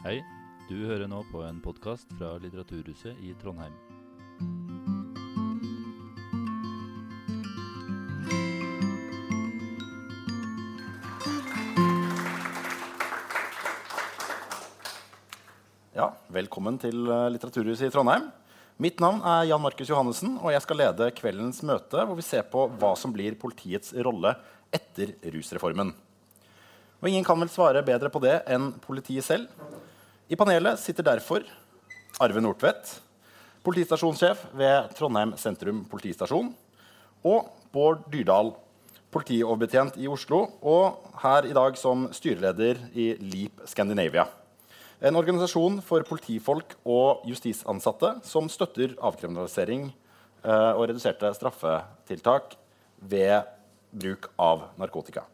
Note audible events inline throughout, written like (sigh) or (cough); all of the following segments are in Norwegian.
Hei, du hører nå på en podkast fra Litteraturhuset i Trondheim. Ja, velkommen til eh, Litteraturhuset i Trondheim. Mitt navn er Jan Markus Johannessen, og jeg skal lede kveldens møte hvor vi ser på hva som blir politiets rolle etter rusreformen. Og ingen kan vel svare bedre på det enn politiet selv. I panelet sitter derfor Arve Nordtvedt, politistasjonssjef ved Trondheim sentrum politistasjon, og Bård Dyrdal, politioverbetjent i Oslo, og her i dag som styreleder i Leap Scandinavia. En organisasjon for politifolk og justisansatte som støtter avkriminalisering eh, og reduserte straffetiltak ved bruk av narkotika.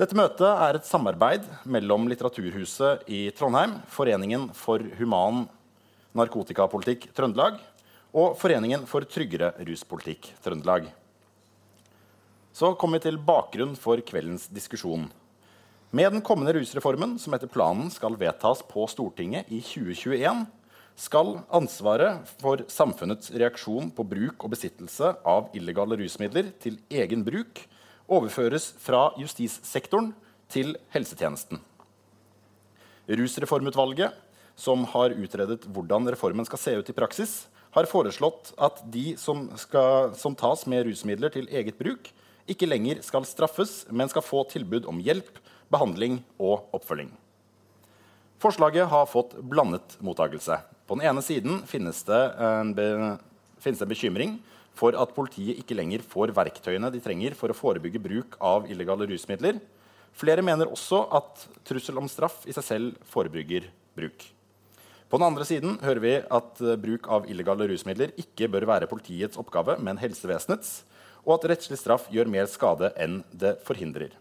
Dette møtet er et samarbeid mellom Litteraturhuset i Trondheim, Foreningen for human narkotikapolitikk Trøndelag og Foreningen for tryggere ruspolitikk Trøndelag. Så kommer vi til bakgrunn for kveldens diskusjon. Med den kommende rusreformen, som etter planen skal vedtas på Stortinget i 2021, skal ansvaret for samfunnets reaksjon på bruk og besittelse av illegale rusmidler til egen bruk overføres fra justissektoren til helsetjenesten. Rusreformutvalget, som har utredet hvordan reformen skal se ut i praksis, har foreslått at de som, skal, som tas med rusmidler til eget bruk, ikke lenger skal straffes, men skal få tilbud om hjelp, behandling og oppfølging. Forslaget har fått blandet mottakelse. På den ene siden finnes det en, be, finnes en bekymring for at politiet ikke lenger får verktøyene de trenger for å forebygge bruk av illegale rusmidler. Flere mener også at trussel om straff i seg selv forebygger bruk. På den andre siden hører vi at bruk av illegale rusmidler ikke bør være politiets oppgave, men helsevesenets, og at rettslig straff gjør mer skade enn det forhindrer.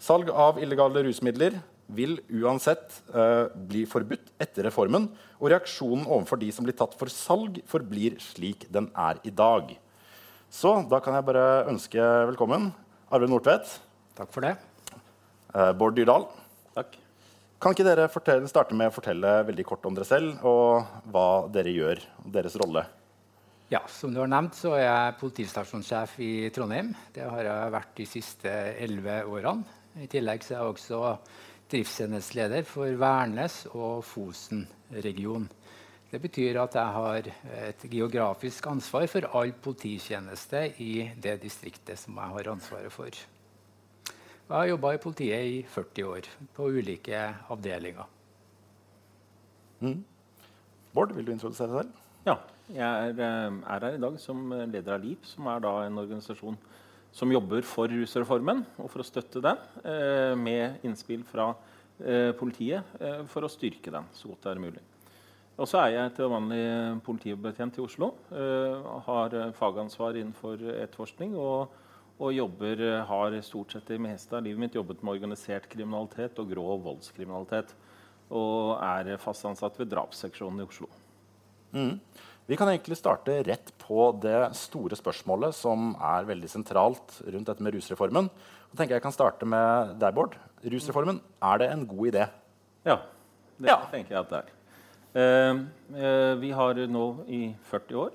Salg av illegale rusmidler vil uansett uh, bli forbudt etter reformen, og reaksjonen overfor de som blir tatt for salg, forblir slik den er i dag. Så da kan jeg bare ønske velkommen Arve Nordtvedt. Takk for det. Uh, Bård Dyrdal. Takk. Kan ikke dere fortelle, starte med å fortelle veldig kort om dere selv og hva dere gjør, og deres rolle? Ja, Som du har nevnt, så er jeg politistasjonssjef i Trondheim. Det har jeg vært de siste elleve årene. I tillegg så er jeg også driftsenhetsleder for Værnes og Fosen-regionen. Det betyr at jeg har et geografisk ansvar for all polititjeneste i det distriktet som jeg har ansvaret for. Jeg har jobba i politiet i 40 år på ulike avdelinger. Mm. Bård, vil du introdusere deg selv? Ja. Jeg er, er, her i dag som leder av LIP, som er en organisasjon som jobber for rusreformen og for å støtte den, eh, med innspill fra eh, politiet eh, for å styrke den så godt det er mulig. Og så er jeg til vanlig politibetjent i Oslo. har fagansvar innenfor etterforskning. og og jobber, har stort sett det meste av livet mitt jobbet med organisert kriminalitet og grov voldskriminalitet. Og er fast ansatt ved drapsseksjonen i Oslo. Mm. Vi kan egentlig starte rett på det store spørsmålet som er veldig sentralt rundt dette med rusreformen. Jeg tenker Jeg kan starte med deg, Bård. Rusreformen, er det en god idé? Ja, det ja. tenker jeg at det er. Uh, uh, vi har nå i 40 år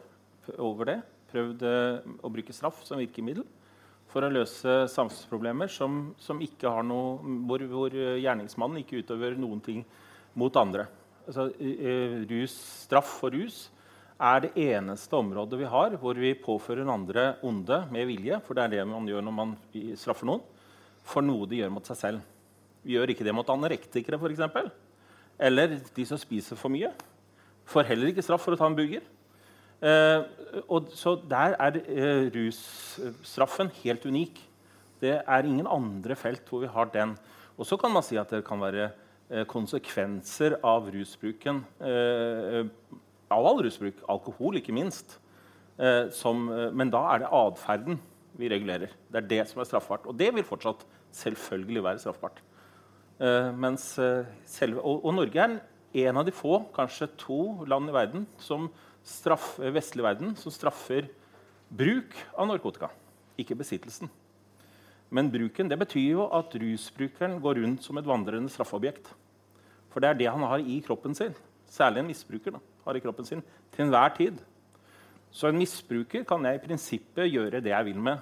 over det prøvd uh, å bruke straff som virkemiddel for å løse samfunnsproblemer som, som ikke har noe, hvor, hvor, gjerningsmannen ikke utøver noen ting mot andre. Altså, rus, straff for rus er det eneste området vi har hvor vi påfører andre onde med vilje, for det er det man gjør når man straffer noen, for noe de gjør mot seg selv. Vi gjør ikke det mot anorektikere, f.eks. Eller de som spiser for mye. Får heller ikke straff for å ta en burger. Eh, og så Der er eh, russtraffen helt unik. Det er ingen andre felt hvor vi har den. Og så kan man si at det kan være eh, konsekvenser av rusbruken. Eh, av all rusbruk. Alkohol, ikke minst. Eh, som, eh, men da er det atferden vi regulerer. Det er det som er straffbart. Og det vil fortsatt selvfølgelig være straffbart. mens selve, og, og Norge er en av de få, kanskje to land i verden som straff, vestlig verden som straffer bruk av narkotika, ikke besittelsen. Men bruken det betyr jo at rusbrukeren går rundt som et vandrende straffeobjekt. For det er det han har i kroppen sin. Særlig en misbruker da, har i kroppen sin til enhver tid. Så en misbruker kan jeg i prinsippet gjøre det jeg vil med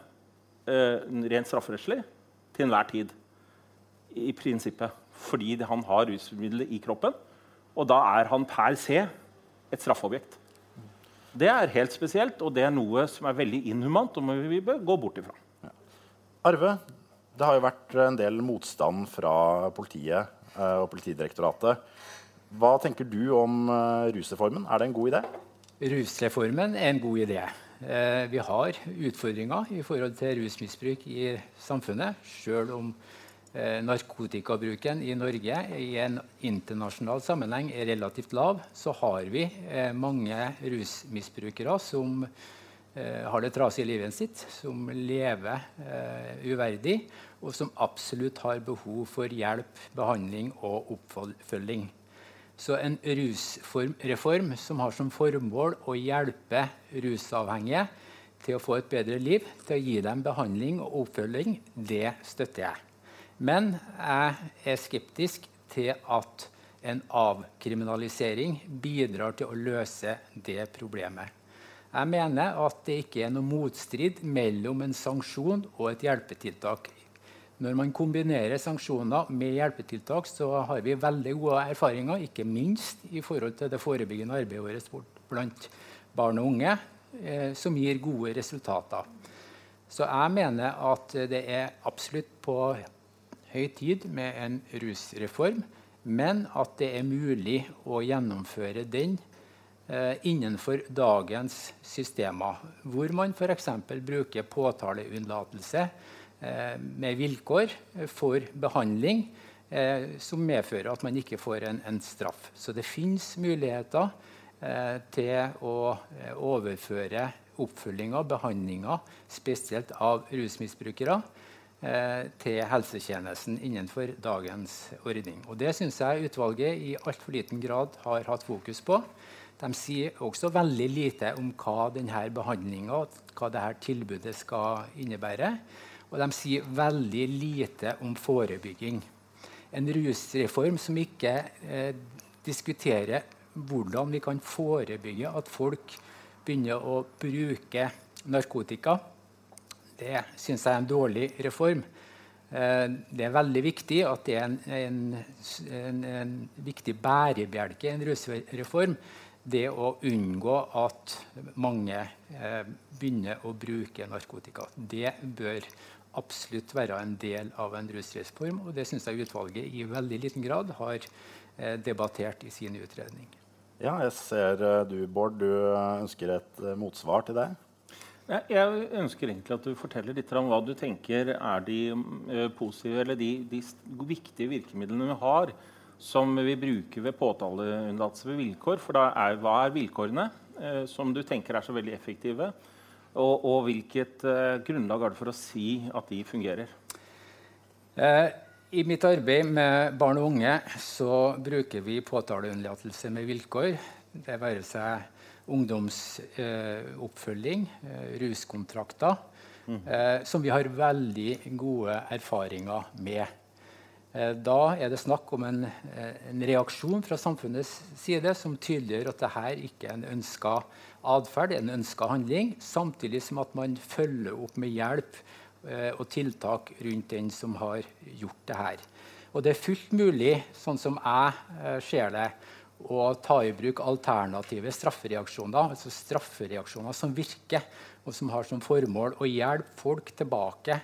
uh, rent strafferettslig til enhver tid. I prinsippet. Fordi han har rusmiddelet i kroppen. Og da er han per se et straffeobjekt. Det er helt spesielt, og det er noe som er veldig inhumant, og vi bør gå bort ifra. Ja. Arve, det har jo vært en del motstand fra politiet uh, og Politidirektoratet. Hva tenker du om uh, rusreformen? Er det en god idé? Rusreformen er en god idé. Uh, vi har utfordringer i forhold til rusmisbruk i samfunnet, Selv om Eh, narkotikabruken i Norge i en internasjonal sammenheng er relativt lav, så har vi eh, mange rusmisbrukere som eh, har det trasig i livet sitt, som lever uverdig, og som absolutt har behov for hjelp, behandling og oppfølging. Så en rusreform som har som formål å hjelpe rusavhengige til å få et bedre liv, til å gi dem behandling og oppfølging, det støtter jeg. Men jeg er skeptisk til at en avkriminalisering bidrar til å løse det problemet. Jeg mener at det ikke er noe motstrid mellom en sanksjon og et hjelpetiltak. Når man kombinerer sanksjoner med hjelpetiltak, så har vi veldig gode erfaringer, ikke minst i forhold til det forebyggende arbeidet vårt blant barn og unge, eh, som gir gode resultater. Så jeg mener at det er absolutt på høy tid med en rusreform, men at det er mulig å gjennomføre den eh, innenfor dagens systemer, hvor man f.eks. bruker påtaleunnlatelse med vilkår for behandling eh, som medfører at man ikke får en, en straff. Så det fins muligheter eh, til å eh, overføre oppfølginga, behandlinga, spesielt av rusmisbrukere, Eh, til helsetjenesten innenfor dagens ordning. Og Det syns jeg utvalget i altfor liten grad har hatt fokus på. De sier også veldig lite om hva denne behandlinga hva dette tilbudet skal innebære. Og de sier veldig lite om forebygging. En rusreform som ikke eh, diskuterer hvordan vi kan forebygge at folk begynner å bruke narkotika det syns jeg er en dårlig reform. Eh, det er veldig viktig at det er en, en, en, en viktig bærebjelke i en rusreform. Det å unngå at mange eh, begynner å bruke narkotika. Det bør absolutt være en del av en rusreform. Og det syns jeg utvalget i veldig liten grad har eh, debattert i sin utredning. Ja, jeg ser du, Bård, du ønsker et motsvar til det. Jeg ønsker egentlig at du forteller litt om hva du tenker er de positive eller de, de, viktige virkemidlene vi har som vi bruker ved påtaleunnlatelse ved vilkår. For da er, hva er vilkårene som du tenker er så veldig effektive? Og, og hvilket eh, grunnlag har det for å si at de fungerer? I mitt arbeid med barn og unge så bruker vi påtaleunnlatelse med vilkår. Det være seg ungdomsoppfølging, eh, ruskontrakter, mm. eh, som vi har veldig gode erfaringer med. Eh, da er det snakk om en, eh, en, reaksjon fra samfunnets side som tydeliggjør at dette ikke er en ønska atferd, en ønska handling, samtidig som at man følger opp med hjelp eh, og tiltak rundt den som har gjort det her. Og det er fullt mulig, sånn som jeg eh, ser det, å ta i bruk alternative straffereaksjoner, altså straffereaksjoner som virker, og som har som formål å hjelpe folk tilbake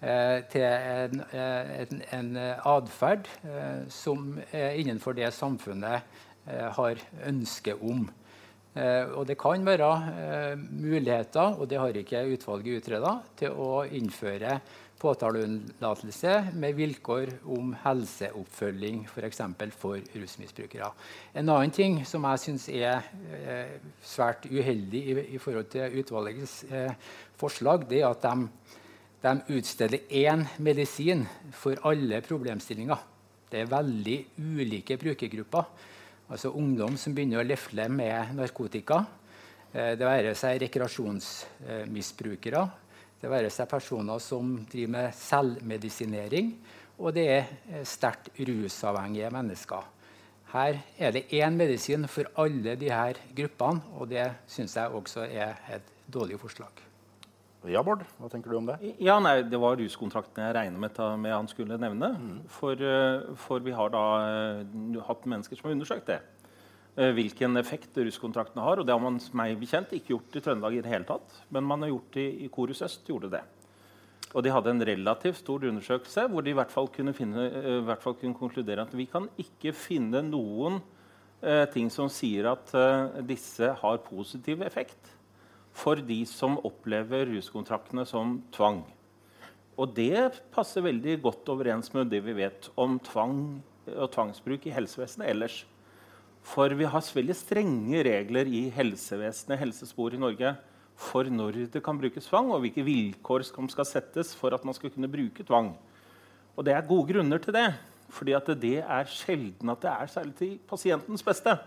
eh, til en, eh, en, en atferd eh, som er innenfor det samfunnet eh, har ønske om. Eh, og det kan være eh, muligheter, og det har ikke utvalget utreda, til å innføre påtaleunnlatelse med vilkår om helseoppfølging f.eks. For, for rusmisbrukere. En annen ting som jeg syns er eh, svært uheldig i, i, forhold til utvalgets eh, forslag, det er at de, de utsteder én medisin for alle problemstillinger. Det er veldig ulike brukergrupper. Altså ungdom som begynner å lefle med narkotika. Eh, det være seg rekreasjonsmisbrukere det være seg personer som driver med selvmedisinering, og det er sterkt rusavhengige mennesker. Her er det én medisin for alle disse gruppene, og det syns jeg også er et dårlig forslag. Ja, Bård, hva tenker du om det? Ja, nei, Det var ruskontrakten jeg regnet med, med han skulle nevne. Mm. For, eh, for, vi har da uh, hatt mennesker som har undersøkt det. Uh, hvilken effekt ruskontraktene har. Og det har man meg bekjent ikke gjort i Trøndelag i det hele tatt. Men man har gjort det i Korus Øst. gjorde det. Og de hadde en relativt stor undersøkelse hvor de i hvert fall kunne, finne, i hvert fall kunne konkludere at vi kan ikke finne noen eh, ting som sier at eh, disse har positiv effekt for de som opplever ruskontraktene som tvang. Og det passer veldig godt overens med det vi vet om tvang og tvangsbruk i helsevesenet ellers. For vi har veldig strenge regler i helsevesenet, helsespor i Norge for når det kan brukes tvang, og hvilke vilkår som skal settes for at man skal kunne bruke tvang. Og det er gode grunner til det. fordi det er sjelden at det er særlig til pasientens beste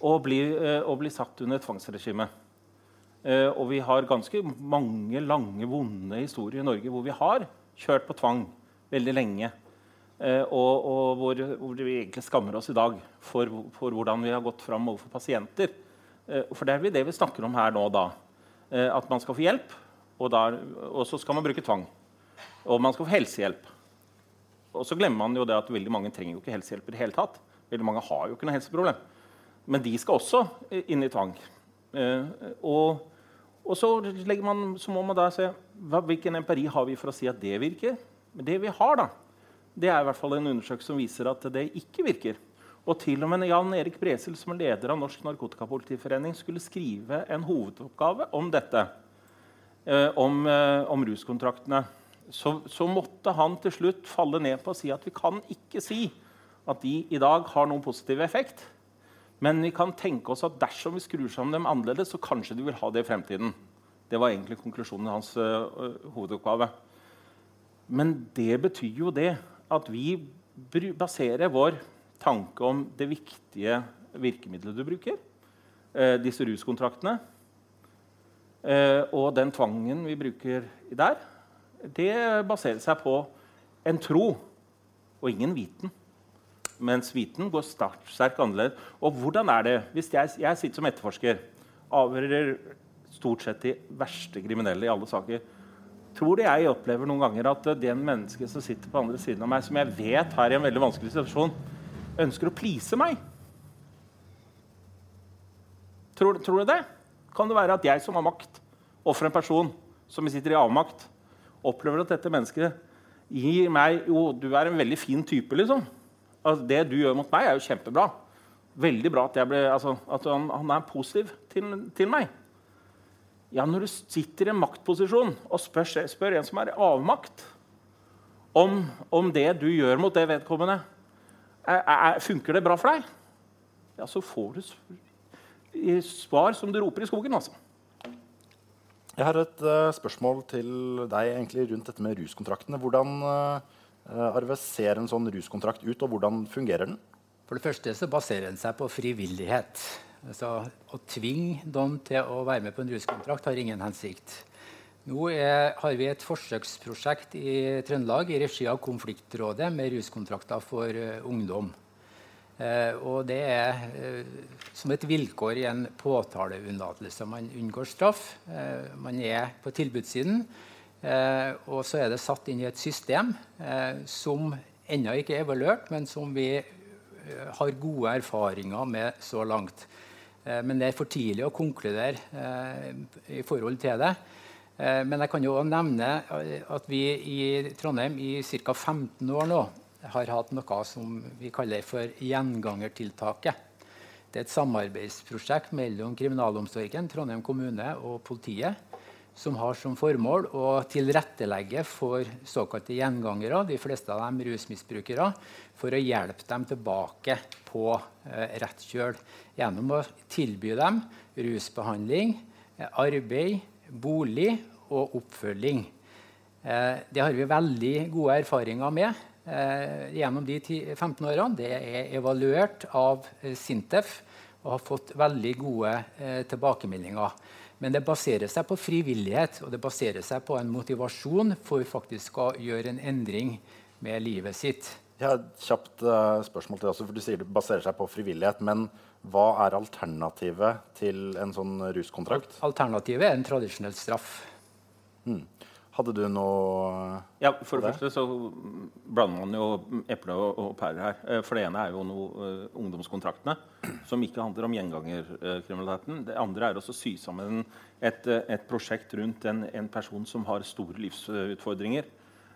å bli, eh, å bli satt under tvangsregime. Eh, og vi har ganske mange lange, vonde historier i Norge hvor vi har kjørt på tvang veldig lenge. Eh, og, og hvor, hvor, vi egentlig skammer oss i dag for, for, hvordan vi har gått fram overfor pasienter. for det er det vi snakker om her nå. da. Eh, at man skal få hjelp, og, der, og, så skal man bruke tvang. Og man skal få helsehjelp. Og så glemmer man jo det at veldig mange trenger jo ikke helsehjelp i det hele tatt. Veldig mange har jo ikke noe helseproblem. Men de skal også inn i tvang. Eh, og, og så, man, så, må man da se hva, hvilken empiri har vi for å si at det virker. Men det vi har, da, det er i hvert fall en undersøkelse som viser at det ikke virker. Og til og med Jan Erik Bresel, som er leder av Norsk Narkotikapolitiforening, skulle skrive en hovedoppgave om dette, eh, om, eh, om, ruskontraktene, så, så, måtte han til slutt falle ned på å si at vi kan ikke si at de i dag har noen positiv effekt. Men vi kan tenke oss at dersom vi skrur sammen dem annerledes, så kanskje de vil ha det i fremtiden. Det var egentlig konklusjonen i hans uh, hovedoppgave. Men det betyr jo det at vi baserer vår tanke om det viktige virkemidlet du bruker, uh, disse ruskontraktene, uh, og den tvangen vi bruker der, det baserer seg på en tro og ingen viten. Mens viten går sterkt annerledes. Og hvordan er det hvis jeg, jeg sitter som etterforsker, avhører stort sett de verste kriminelle i alle saker tror det jeg opplever noen ganger at den mennesket som sitter på andre siden av meg, som jeg vet er i en veldig vanskelig situasjon, ønsker å please meg. Tror, tror, du det? Kan det være at jeg som har makt, overfor en person som sitter i avmakt, opplever at dette mennesket gir meg Jo, du er en veldig fin type, liksom. Altså, det du gjør mot meg, er jo kjempebra. Veldig bra at, ble, altså, at han, han, er positiv til, til, meg. Ja, når du sitter i en maktposisjon og spør, spør en som er i avmakt, om, om det du gjør mot det vedkommende, er, funker det bra for deg? Ja, så får du svar som du roper i skogen. altså. Jeg har et uh, spørsmål til deg egentlig rundt dette med ruskontraktene. Hvordan uh, Arve, ser en sånn ruskontrakt ut, og hvordan fungerer den? For det første så baserer den seg på frivillighet. Altså, å tvinge noen til å være med på en ruskontrakt har ingen hensikt. Nå er, har vi et forsøksprosjekt i Trøndelag i regi av Konfliktrådet med ruskontrakter for uh, ungdom. Uh, og det er uh, som et vilkår i en påtaleunnlatelse. Man unngår straff. man er på tilbudssiden. Og så er det satt inn i et system som ennå ikke er evaluert, men som vi har gode erfaringer med så langt. men det er for tidlig å konkludere i forhold til det. Eh, men jeg kan jo nevne eh, at vi i Trondheim i ca. 15 år nå har hatt noe som vi kaller for gjengangertiltaket. Det er et samarbeidsprosjekt mellom kriminalomsorgen, Trondheim kommune og politiet som har som formål å tilrettelegge for såkalte gjengangere, de fleste av dem rusmisbrukere, for å hjelpe dem tilbake på eh, rett kjøl gjennom å tilby dem rusbehandling, eh, arbeid, bolig og oppfølging. Eh, det har vi veldig gode erfaringer med eh, gjennom de 15 årene. Det er evaluert av eh, Sintef og har fått veldig gode tilbakemeldinger. Men det baserer seg på frivillighet og det baserer seg på en motivasjon for faktisk å gjøre en endring med livet sitt. Jeg har et kjapt uh, spørsmål til deg også, for Du sier det baserer seg på frivillighet. Men hva er alternativet til en sånn ruskontrakt? Alternativet er en tradisjonell straff. Hmm. Hadde du noe Ja, For det første så blander man jo eple og, og pærer her. Eh, for det ene er jo noe, uh, ungdomskontraktene, som ikke handler om gjengangerkriminaliteten. Det andre er å sy sammen et, et prosjekt rundt en, en, person som har store livsutfordringer.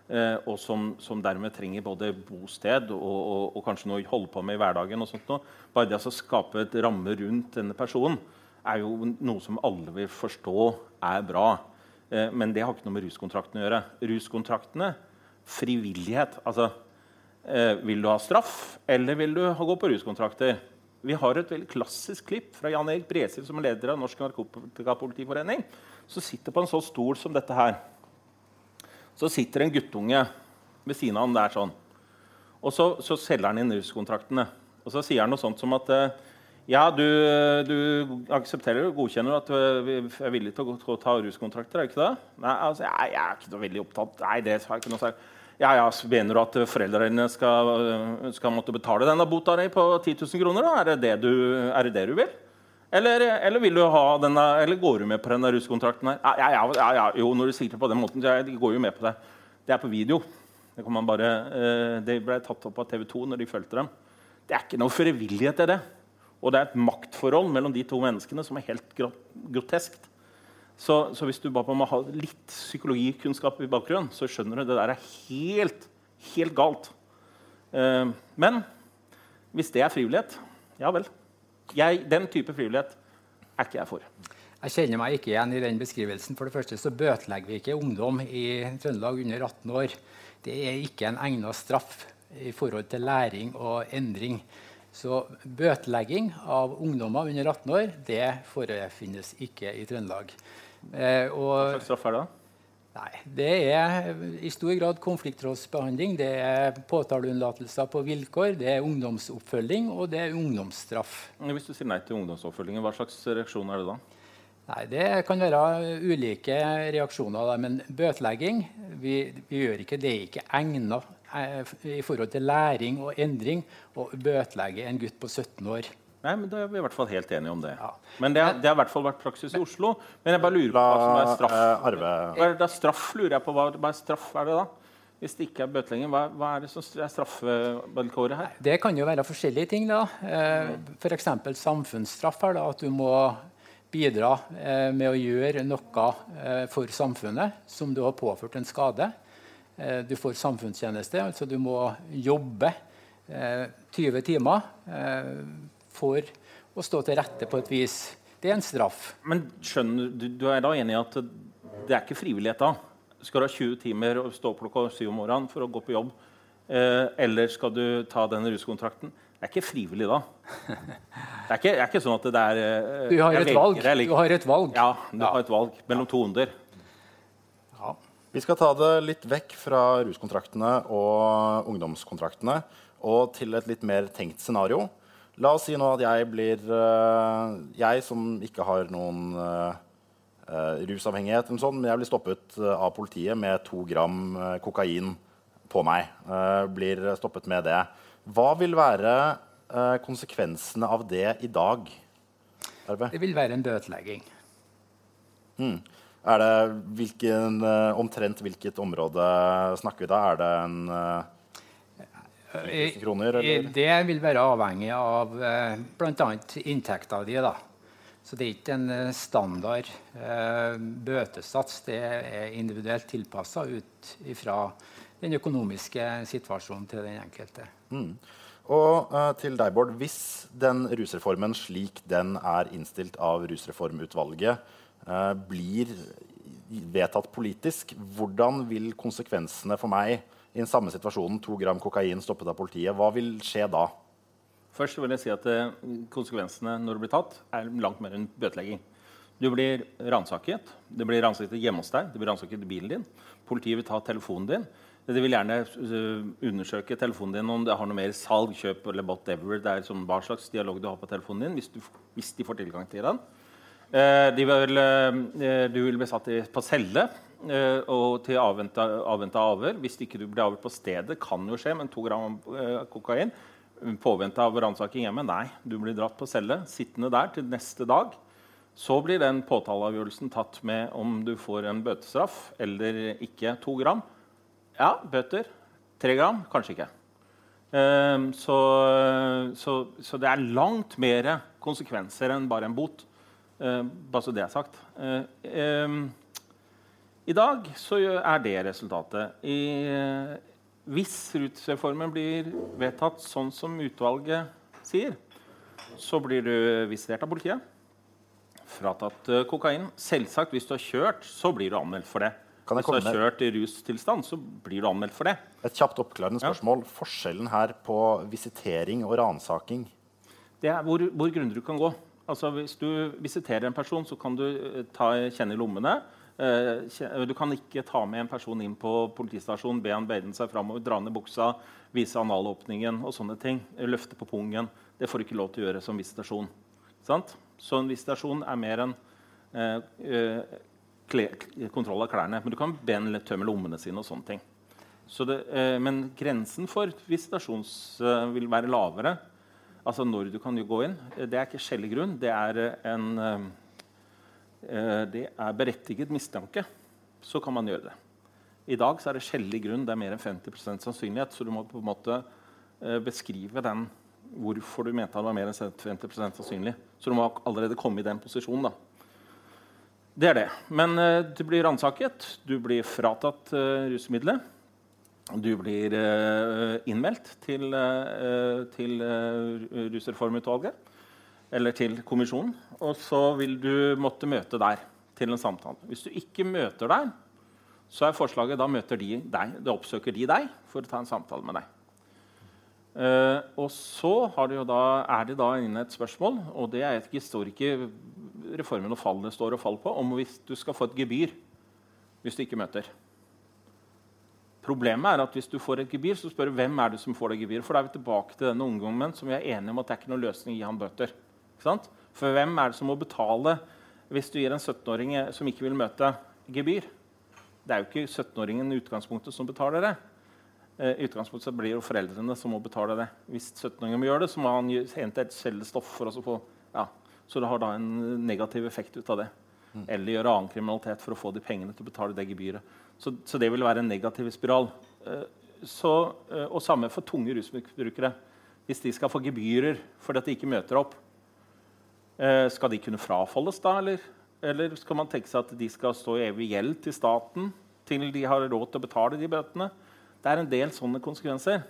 Uh, og som, som, dermed trenger både bosted og, og, og, kanskje noe å holde på med i hverdagen. og sånt noe. Bare det å skape et ramme rundt denne personen er jo noe som alle vil forstå er bra. Eh, men det har ikke noe med ruskontraktene å gjøre. Ruskontraktene, frivillighet altså, eh, Vil du ha straff, eller vil du gå på ruskontrakter? Vi har et veldig klassisk klipp fra Jan Erik Bresil, som er leder av Norsk Narkotikapolitiforening. Som sitter på en sånn stol som dette her. Så sitter en guttunge ved siden av han der sånn. Og så, så selger han inn ruskontraktene. Og så sier han noe sånt som at eh, ja, du, du aksepterer og godkjenner at vi er villige til å ta ruskontrakter? er det ikke det? Nei, altså, jeg, jeg, er ikke noe veldig opptatt Nei, det har jeg ikke noe særlig. Ja, ja, Mener du at foreldrene skal, skal måtte betale denne bota di på 10 000 kroner? Da? Er, det det du, er det det du vil? Eller, eller, vil du ha denne, eller går du med på denne ruskontrakten? her? Ja, ja, ja, ja, jo, når du sier det på den måten, jeg går jo med på det. Det er på video. Det, bare, eh, det ble tatt opp av TV 2 når de fulgte dem. Det er ikke noe frivillighet i det. Og det er et maktforhold mellom de to menneskene som er helt groteskt. Så, så hvis du bare må ha litt psykologikunnskap i bakgrunnen, så skjønner du at det der er helt, helt galt. Uh, men hvis det er frivillighet, ja vel. Jeg, den type frivillighet er ikke jeg for. Jeg kjenner meg ikke igjen i den beskrivelsen. For det første så bøtelegger vi ikke ungdom i Trøndelag under 18 år. Det er ikke en egnet straff i forhold til læring og endring. Så bøtelegging av ungdommer under 18 år det forefinnes ikke i Trøndelag. Eh, Hva slags straff er det? Nei, Det er i stor grad konfliktrådsbehandling. Det er påtaleunnlatelser på vilkår, det er ungdomsoppfølging og det er ungdomsstraff. Hvis du sier nei til ungdomsoppfølgingen, hva slags reaksjon er det da? Nei, Det kan være ulike reaksjoner. Da. Men bøtelegging vi, vi, gjør ikke, det er ikke egnet i forhold til læring og endring å bøtelegge en gutt på 17 år. Nei, men Da er vi i hvert fall helt enige om det. Ja. Men det, det, har i hvert fall vært praksis i Oslo. Men jeg bare lurer på hva som er straff. Hva er det straff, lurer jeg på. Hva, hva er straff er det da? Hvis det ikke er bøtelegging, hva, hva, er det som er straffevilkåret her? Det kan jo være forskjellige ting. da. Eh, F.eks. samfunnsstraff. her da, At du må bidra eh, med å gjøre noe eh, for samfunnet som du har påført en skade. Eh, du får samfunnstjeneste, altså du må jobbe 20 timer for å stå til rette på et vis. Det er en straff. Men skjønner du, du er da enig i at det er ikke frivillighet da? Skal du ha 20 timer og stå klokka syv om morgenen for å gå på jobb? eller skal du ta den ruskontrakten? Det er ikke frivillig da. Det er ikke, det er ikke sånn at det er Du har et valg. Du har et valg. Ja, du ja. har et valg mellom to onder. Vi skal ta det litt vekk fra ruskontraktene og ungdomskontraktene og til et litt mer tenkt scenario. La oss si nå at jeg blir uh, Jeg som ikke har noen uh, rusavhengighet, eller sånt, men jeg blir stoppet av politiet med to gram kokain på meg. blir stoppet med det. Hva vil være eh, konsekvensene av det i dag? Arve? Det vil være en bøtelegging. Hmm. Er det hvilken, eh, omtrent hvilket område snakker vi da? Er det en eh, kroner? Eller? Det vil være avhengig av eh, bl.a. inntekta di. Så det er ikke en eh, standard eh, bøtesats. Det er individuelt tilpassa ut ifra den økonomiske situasjonen til den enkelte. Mm. Og uh, til deg, Bård. Hvis den rusreformen slik den er innstilt av Rusreformutvalget, blir vedtatt politisk, hvordan vil konsekvensene for meg i den samme situasjonen, to gram kokain stoppet av politiet, hva vil skje da? Først vil jeg si at uh, Konsekvensene når du blir tatt, er langt mer enn bøtelegging. Du blir ransaket. Det blir ransaket hjemme hos deg. Det blir ransaket i bilen din. Politiet vil ta telefonen din. De vil gjerne eh, undersøke telefonen din om det har noe mer salg, kjøp eller whatever. Det er sånn, hva slags dialog du har på telefonen din, hvis, du, hvis de får tilgang til den. Eh, de vil, eh, du vil bli satt på celle eh, og til avventa, avventa avhør. Hvis ikke du blir avhørt på stedet, kan jo skje, men to gram eh, kokain påvente av ransaking hjemme. Nei, du blir dratt på celle, sittende der til neste dag. Så blir den påtaleavgjørelsen tatt med om du får en bøtestraff eller ikke. To gram. Ja, bøter. Tre gram kanskje ikke. Så, så, så, det er langt mer konsekvenser enn bare en bot. Uh, bare så det er sagt. Um, I dag så er det resultatet. I, hvis rutsreformen blir vedtatt sånn som utvalget sier, så blir du visitert av politiet. Fratatt kokain. Selvsagt, hvis du har kjørt, så blir du anmeldt for det. Hvis du har kjørt i rustilstand, så blir du anmeldt for det. Et kjapt oppklarende spørsmål. Ja. Forskjellen her på visitering og ransaking? Det er hvor, hvor grundig du kan gå. Altså, hvis du visiterer en person, så kan du uh, ta, kjenne i lommene. Eh, du kan ikke ta med en person inn på politistasjonen, be han beide seg framover, dra ned buksa, vise analåpningen og sånne ting. Løfte på pungen. Det får du ikke lov til å gjøre som visitasjon. Sant? Så en visitasjon er mer enn eh, eh kontroll av klærne. Men du kan be en tømme lommene sine og sånne ting. Det, eh, men grensen for visitasjons eh, vil være lavere. Altså når du kan gå inn. Det er ikke skjellig grunn. Det er en Eh, det er berettiget mistanke, så kan man gjøre det. I dag er det skjellig grunn. Det er mer enn 50% sannsynlighet. Så du må på en måte eh, beskrive den hvorfor du mente det var mer enn 50% sannsynlig. Så du må allerede komme i den posisjonen. da. Det er det. Men du blir ransaket, du blir fratatt rusmiddelet. Du blir uh, innmeldt til, til Rusreformutvalget eller til kommisjonen. Og så vil du måtte møte der til en samtale. Hvis du ikke møter der, så er forslaget da møter de deg, da oppsøker de deg for å ta en samtale med deg. Og så det da, er det da inne et spørsmål, og det er et står reformen og fallet står og faller på, om hvis du skal få et gebyr hvis du ikke møter. Problemet er at hvis du får et gebyr, så spør du hvem er det som får det gebyret. For da er vi tilbake til denne ungdommen som vi er enige om at det er ikke noen løsning å gi ham bøter. For hvem er det som må betale hvis du gir en 17-åring som ikke vil møte gebyr? Det er jo ikke 17-åringen i utgangspunktet som betaler det. Eh, I utgangspunktet blir det foreldrene som må betale det. Hvis 17-åringen må gjøre det, så må han hente et cellestoff. for å få, ja. Så det har da en negativ effekt ut av det. Mm. Eller gjøre annen kriminalitet for å få de pengene til å betale det gebyret. Så, så det vil være en negativ spiral. Eh, så, eh, og samme for tunge rusmisbrukere. Hvis de skal få gebyrer fordi de ikke møter opp, Eh, skal de kunne frafalles da, eller? Eller skal man tenke seg at de skal stå i evig gjeld til staten til de har råd til å betale de bøtene? Det er en del sånne konsekvenser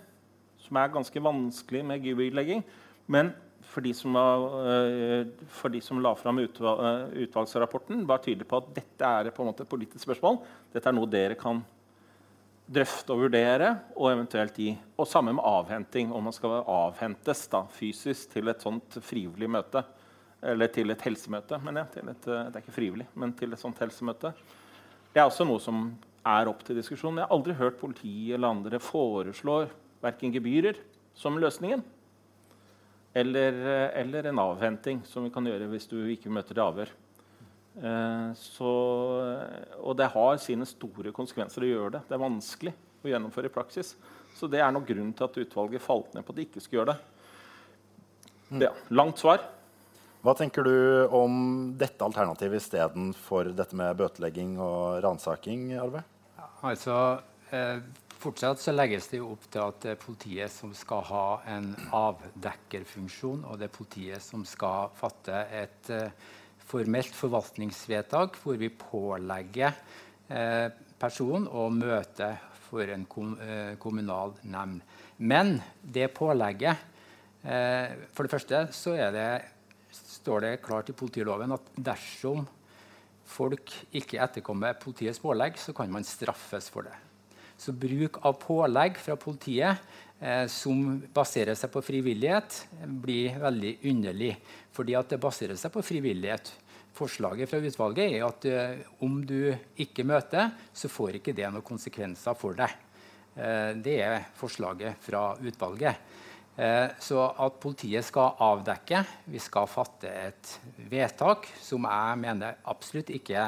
som er ganske vanskelig med gebyrlegging. Men for de som, uh, for de som la fram uh, utvalgsrapporten, var tydelig på at dette er på en måte et politisk spørsmål. Dette er noe dere kan drøfte og vurdere. Og eventuelt gi. Og samme med avhenting. Om man skal avhentes da, fysisk til et sånt frivillig møte eller til et helsemøte. Men ja, et, det er ikke frivillig, men til et sånt helsemøte. Det er også noe som er opp til diskusjon. Jeg har aldri hørt politiet eller andre foreslår verken gebyrer som løsningen eller, eller, en avhenting, som vi kan gjøre hvis du ikke møter til avhør. Eh, så, og det har sine store konsekvenser å gjøre det. Det er vanskelig å gjennomføre i praksis. Så det er nok grunnen til at utvalget falt ned på at de ikke skulle gjøre det. Ja, langt svar. Hva tenker du om dette alternativet istedenfor dette med bøtelegging og ransaking? Arve? Ja, altså, eh, fortsatt så legges det jo opp til at det er politiet som skal ha en avdekkerfunksjon, og det er politiet som skal fatte et eh, formelt forvaltningsvedtak hvor vi pålegger eh, personen å møte for en kom, eh, kommunal nemnd. Men det pålegget eh, For det første så det står det klart i politiloven at dersom folk ikke etterkommer politiets pålegg, så kan man straffes for det. Så bruk av pålegg fra politiet eh, som baserer seg på frivillighet, blir veldig underlig. Fordi at det baserer seg på frivillighet. Forslaget fra utvalget er at eh, om du ikke møter, så får ikke det noen konsekvenser for deg. Eh, det er forslaget fra utvalget. Eh, så at politiet skal avdekke, vi skal fatte et vedtak som jeg mener absolutt ikke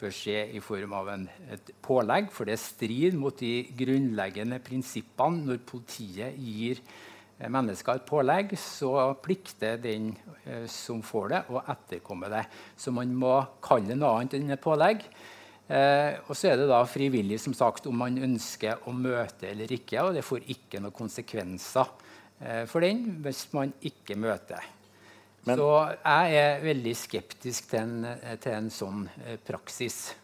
bør skje i form av en, et pålegg, for det strider mot de grunnleggende prinsippene når politiet gir eh, mennesker et pålegg, så plikter den eh, som får det, å etterkomme det. Så man må kalle noe annet enn et pålegg. Eh, og så er det da frivillig som sagt, om man ønsker å møte eller ikke. Og det får ikke noen konsekvenser for den hvis man ikke møter. Men, så jeg er veldig skeptisk til en, til en sånn eh, praksis.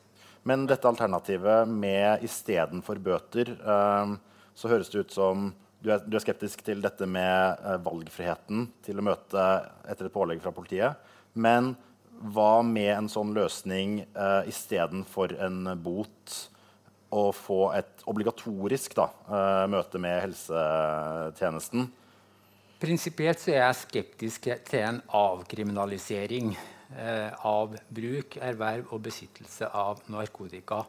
Men dette alternativet med istedenfor bøter, eh, så høres det ut som du er, du er skeptisk til dette med eh, valgfriheten til å møte etter et pålegg fra politiet. Men hva med en sånn løsning uh, istedenfor en bot? Å få et obligatorisk da, møte med helsetjenesten? Prinsipielt er jeg skeptisk til en avkriminalisering eh, av bruk, erverv og besittelse av narkotika.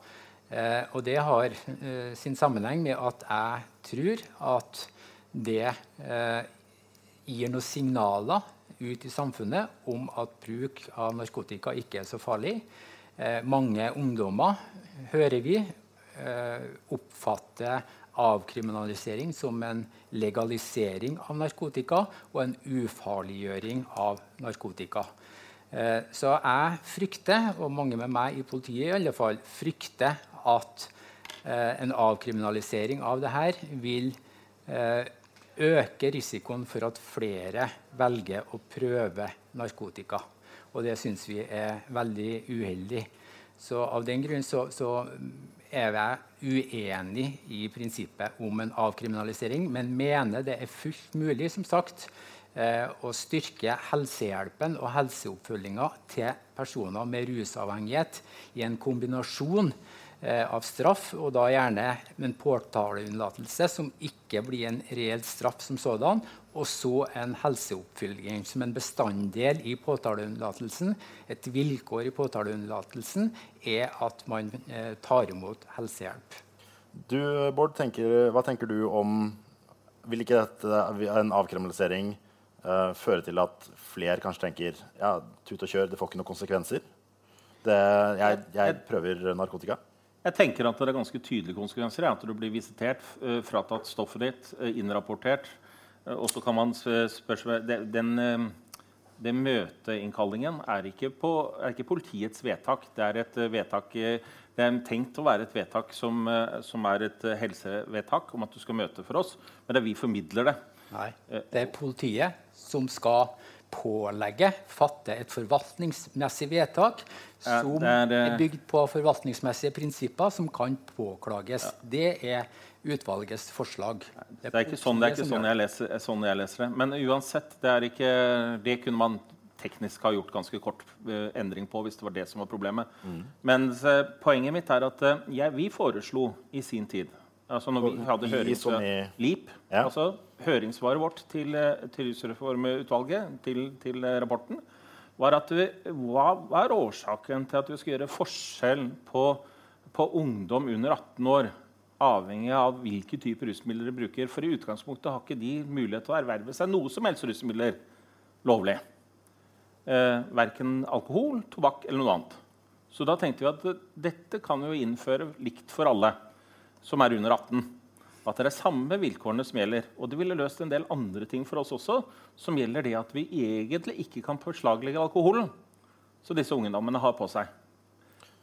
Eh, og det har sin sammenheng med at jeg tror at det gir noen signaler ut i samfunnet om at bruk av narkotika ikke er så farlig. Eh, mange ungdommer, hører vi, eh, oppfatter avkriminalisering som en legalisering av narkotika og en ufarliggjøring av narkotika. Eh, så jeg frykter, og mange med meg i politiet i alle fall, frykter at eh, en avkriminalisering av det her vil eh, øke risikoen for at flere velger å prøve narkotika. Og det syns vi er veldig uheldig. Så av den grunn så, så er jeg uenig i prinsippet om en avkriminalisering, men mener det er fullt mulig som sagt, eh, å styrke helsehjelpen og helseoppfølginga til personer med rusavhengighet i en kombinasjon av straff, og da gjerne en påtaleunnlatelse som ikke blir en reell straff som sådan, og så en helseoppfølging som en bestanddel i påtaleunnlatelsen. Et vilkår i påtaleunnlatelsen er at man eh, tar imot helsehjelp. Du, Bård, tenker, hva tenker du om Vil ikke dette, en avkriminalisering uh, føre til at flere kanskje tenker ja, tut og kjør, det får ikke noen konsekvenser? Det, jeg, jeg prøver narkotika. Jeg tenker at det er ganske tydelige konsekvenser. At du blir visitert, uh, fratatt stoffet ditt, uh, innrapportert. Uh, og så kan man spørre Den, den møteinnkallingen er ikke, på, er ikke, politiets vedtak. Det er et vedtak det er tenkt å være et vedtak som, som, er et helsevedtak om at du skal møte for oss, men det er vi formidler det. Nei, det er politiet som skal pålegge, fatte et forvaltningsmessig vedtak som ja, er, er, bygd på forvaltningsmessige prinsipper som kan påklages. Ja. Det er utvalgets forslag. Det er, det er ikke, sånn, det er ikke sånn, jeg leser, sånn, jeg leser, det. Men uansett, det, ikke, det kunne man teknisk ha gjort ganske kort uh, endring på hvis det var det som var problemet. Mm. Men uh, poenget mitt er at uh, jeg, vi foreslo i sin tid altså når vi hadde hørings... LIP, ja. altså høringssvaret vårt til, eh, til rusreformutvalget, til, til, eh, rapporten, var at vi, hva er årsaken til at vi skal gjøre forskjell på, på ungdom under 18 år, avhengig av hvilke typer rusmidler de bruker? For i utgangspunktet har ikke de mulighet til å erverve seg noe som helst rusmidler lovlig. Eh, verken alkohol, tobakk eller noe annet. Så da tenkte vi at dette kan vi jo innføre likt for alle som er under 18. At det er samme vilkårene som gjelder. Og det ville løst en del andre ting for oss også, som gjelder det at vi egentlig ikke kan beslaglegge alkoholen som disse ungdommene har på seg.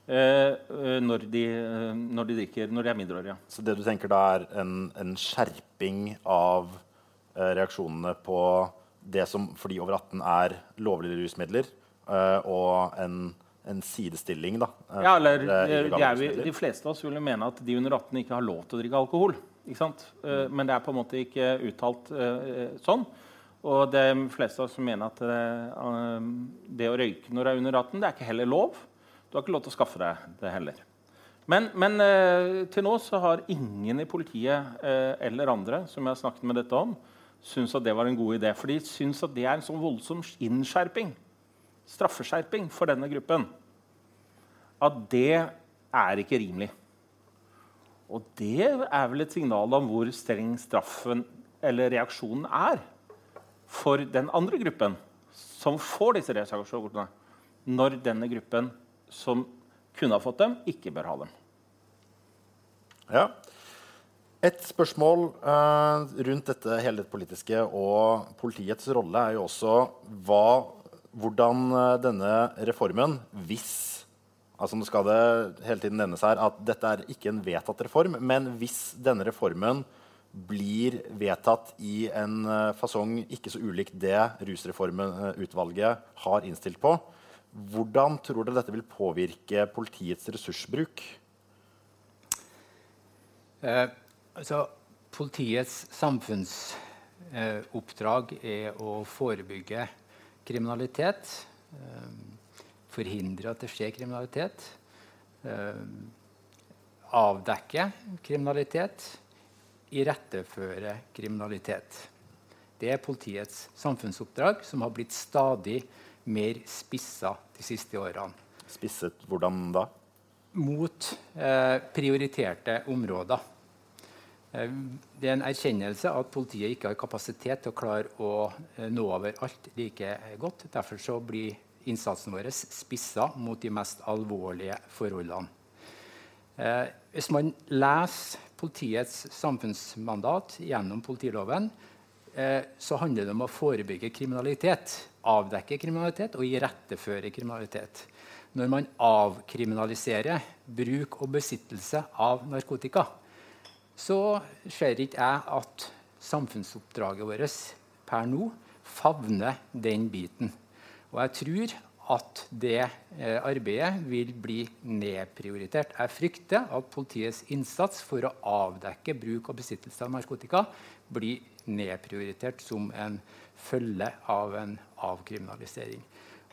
Eh, eh når, de, eh, når, de, drikker når de er mindreårige. Så det du tenker da er en, en skjerping av eh, reaksjonene på det som for de over 18 er lovlige rusmidler, eh, og en en sidestilling. da. Ja, eller de, vi, de, fleste av oss vil mene at de under 18 ikke har lov til å drikke alkohol. ikke sant? Uh, men det er på en måte ikke uttalt uh, sånn. Og de fleste av oss mener at uh, det å røyke når du er under 18, det er ikke heller lov. Du har ikke lov til å skaffe deg det heller. Men, men til nå så har ingen i politiet eller andre som jeg har snakket med dette om, syntes at det var en god idé. For de syns at det er en sånn voldsom innskjerping straffeskjerping for denne gruppen, at det er ikke rimelig. Og det er vel et signal om hvor streng straffen eller reaksjonen er for den andre gruppen som får disse reaksjonene, når denne gruppen som kunne ha fått dem, ikke bør ha dem. Ja. Et spørsmål uh, rundt dette hele det politiske og politiets rolle er jo også hva, hvordan uh, denne reformen, hvis altså Nå skal det hele tiden nevnes her at dette er ikke en vedtatt reform, men hvis denne reformen blir vedtatt i en uh, fasong ikke så ulik det rusreformutvalget har innstilt på, hvordan tror dere dette vil påvirke politiets ressursbruk? Eh, altså, politiets samfunnsoppdrag eh, er å forebygge kriminalitet. Eh, forhindre at det skjer kriminalitet. Eh, avdekke kriminalitet. Iretteføre kriminalitet. Det er politiets samfunnsoppdrag, som har blitt stadig mer spissa de siste årene. Spisset hvordan da? Mot eh, prioriterte områder. Eh, det er en erkjennelse at politiet ikke har kapasitet til å klare å eh, nå over alt like godt. Derfor så blir innsatsen vår spissa mot de mest alvorlige forholdene. Eh, hvis man leser politiets samfunnsmandat gjennom politiloven, eh, så handler det om å forebygge kriminalitet avdekke kriminalitet og iretteføre kriminalitet. Når man avkriminaliserer bruk og besittelse av narkotika, så ser ikke jeg at samfunnsoppdraget vårt per nå favner den biten. Og jeg tror at det eh, arbeidet vil bli nedprioritert. Jeg frykter at politiets innsats for å avdekke bruk og besittelse av narkotika blir nedprioritert som en følge av en avkriminalisering.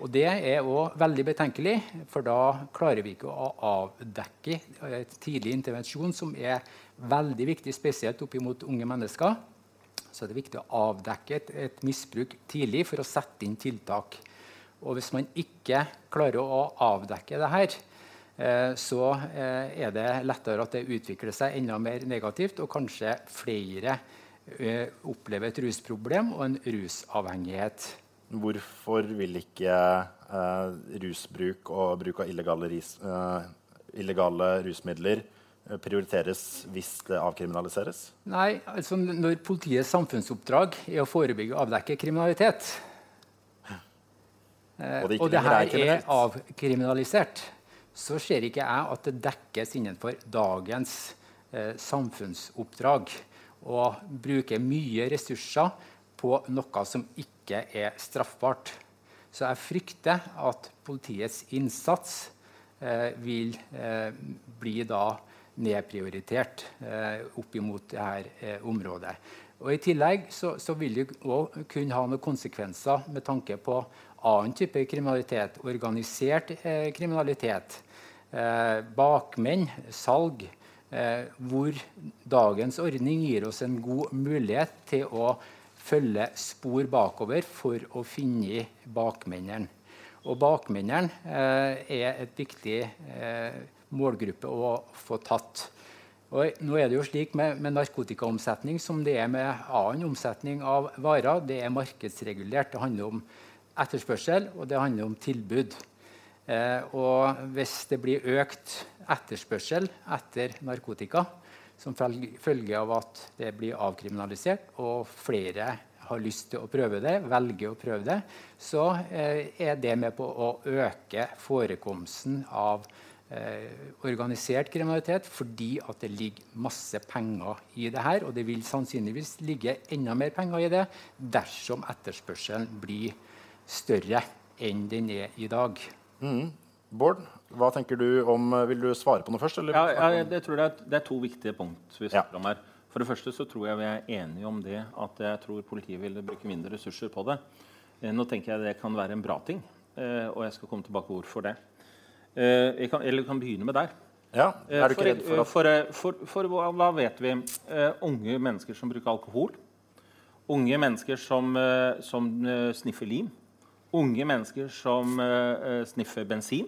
Og Det er òg veldig betenkelig, for da klarer vi ikke å avdekke et tidlig intervensjon, som er veldig viktig, spesielt opp mot unge mennesker. Så det er viktig å avdekke et, et, misbruk tidlig for å sette inn tiltak. Og hvis man ikke klarer å avdekke det her, eh, så eh, er det lettere at det utvikler seg enda mer negativt, og kanskje flere Eh, opplever et rusproblem og en rusavhengighet. Hvorfor vil ikke eh, rusbruk og bruk av illegale, ris, eh, illegale rusmidler prioriteres hvis det avkriminaliseres? Nei, altså Når politiets samfunnsoppdrag er å forebygge og avdekke kriminalitet, og det, og det her er, er avkriminalisert, så ser ikke jeg at det dekkes innenfor dagens eh, samfunnsoppdrag Å bruke mye ressurser på noe som ikke er straffbart. Så jeg frykter at politiets innsats eh, vil eh, bli da nedprioritert eh, opp imot dette eh, området. Og I tillegg så, så vil det òg kunne ha noen konsekvenser med tanke på annen type kriminalitet. Organisert eh, kriminalitet. Eh, bakmenn, salg eh, hvor dagens ordning gir oss en god mulighet til å følge spor bakover for å finne bakmennene. Og bakmennene eh, er et viktig eh, målgruppe å få tatt. Og nå er det jo slik med, med, narkotikaomsetning som det er med annen omsetning av varer. Det er markedsregulert. Det handler om etterspørsel, og det handler om tilbud. Eh, og hvis det blir økt etterspørsel etter narkotika som følge av at det blir avkriminalisert, og flere har lyst til å prøve det, velger å prøve det, så eh, er det med på å øke forekomsten av eh, organisert kriminalitet fordi at det ligger masse penger i det her. Og det vil sannsynligvis ligge enda mer penger i det dersom etterspørselen blir større enn den er i dag. Mm. Bård, hva tenker du om Vil du svare på noe først? Ja, ja, jeg tror jeg det er to viktige punkt vi snakker ja. om her. For det første så tror jeg vi er enige om det at jeg tror politiet vil bruke mindre ressurser på det. Eh, nå tenker jeg det kan være en bra ting, eh, og jeg skal komme tilbake til hvorfor det. Eh, kan, eller vi kan begynne med der. Ja, er du ikke redd for, for, for, for, for hva vet vi? unge mennesker som bruker alkohol. Unge mennesker som, som sniffer lim unge mennesker som sniffer bensin.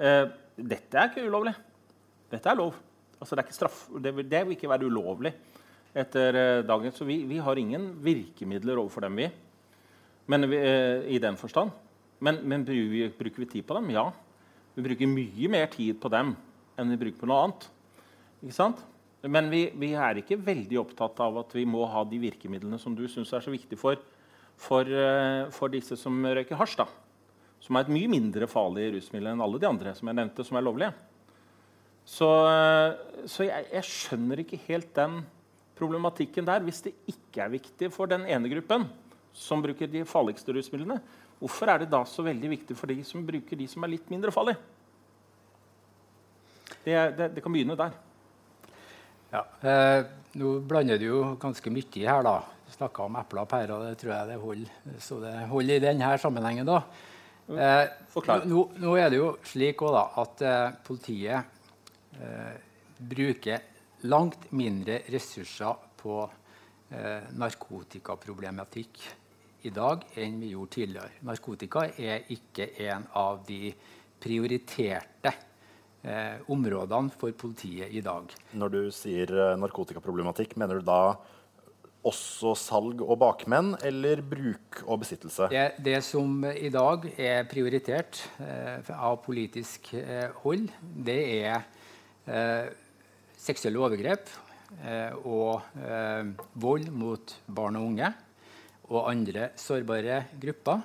Uh, dette er ikke ulovlig. Dette er lov. Altså, det, er straff, det, vil, det vil ikke være ulovlig. etter eh, dagen. Så vi, vi, har ingen virkemidler overfor dem, vi. Men vi, eh, I den forstand. Men, men bruker vi tid på dem? Ja. Vi bruker mye mer tid på dem enn vi bruker på noe annet. Ikke sant? Men vi, vi, er ikke veldig opptatt av at vi må ha de virkemidlene som du syns er så viktig for, for, uh, for, disse som røyker hasj. da. Som er et mye mindre farlig rusmiddel enn alle de andre som jeg nevnte, som er lovlige. Så, uh, så jeg, jeg, skjønner ikke helt den problematikken der. Hvis det ikke er viktig for den ene gruppen som bruker de farligste rusmidlene, hvorfor er det da så veldig viktig for de som bruker de som er litt mindre farlige? Det, det, det kan begynne der. Ja, eh, Nå blander du jo ganske mye her. da. Du snakka om epler og pærer. Det tror jeg det holder, så det holder i denne sammenhengen. da. Eh, nå, nå, er det jo slik også, da, at eh, politiet eh, bruker langt mindre ressurser på eh, narkotikaproblematikk i dag enn vi gjorde tidligere. Narkotika er ikke en av de prioriterte eh, områdene for politiet i dag. Når du sier eh, narkotikaproblematikk, mener du da også salg og bakmenn, eller bruk og besittelse? Det, det som i dag er prioritert eh, av politisk eh, hold, det er eh, seksuelle overgrep eh, og vold mot barn og unge og andre sårbare grupper.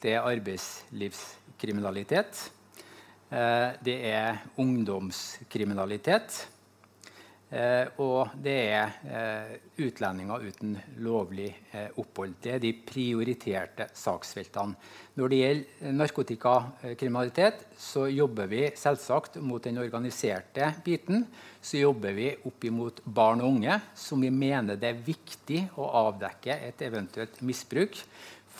Det er arbeidslivskriminalitet. Eh, det er ungdomskriminalitet. Eh, og det er eh, utlendinger uten lovlig opphold. Det er de prioriterte saksfeltene. Når det gjelder narkotikakriminalitet, så jobber vi selvsagt mot den organiserte biten. Så jobber vi opp imot barn og unge, som vi mener det er viktig å avdekke et eventuelt misbruk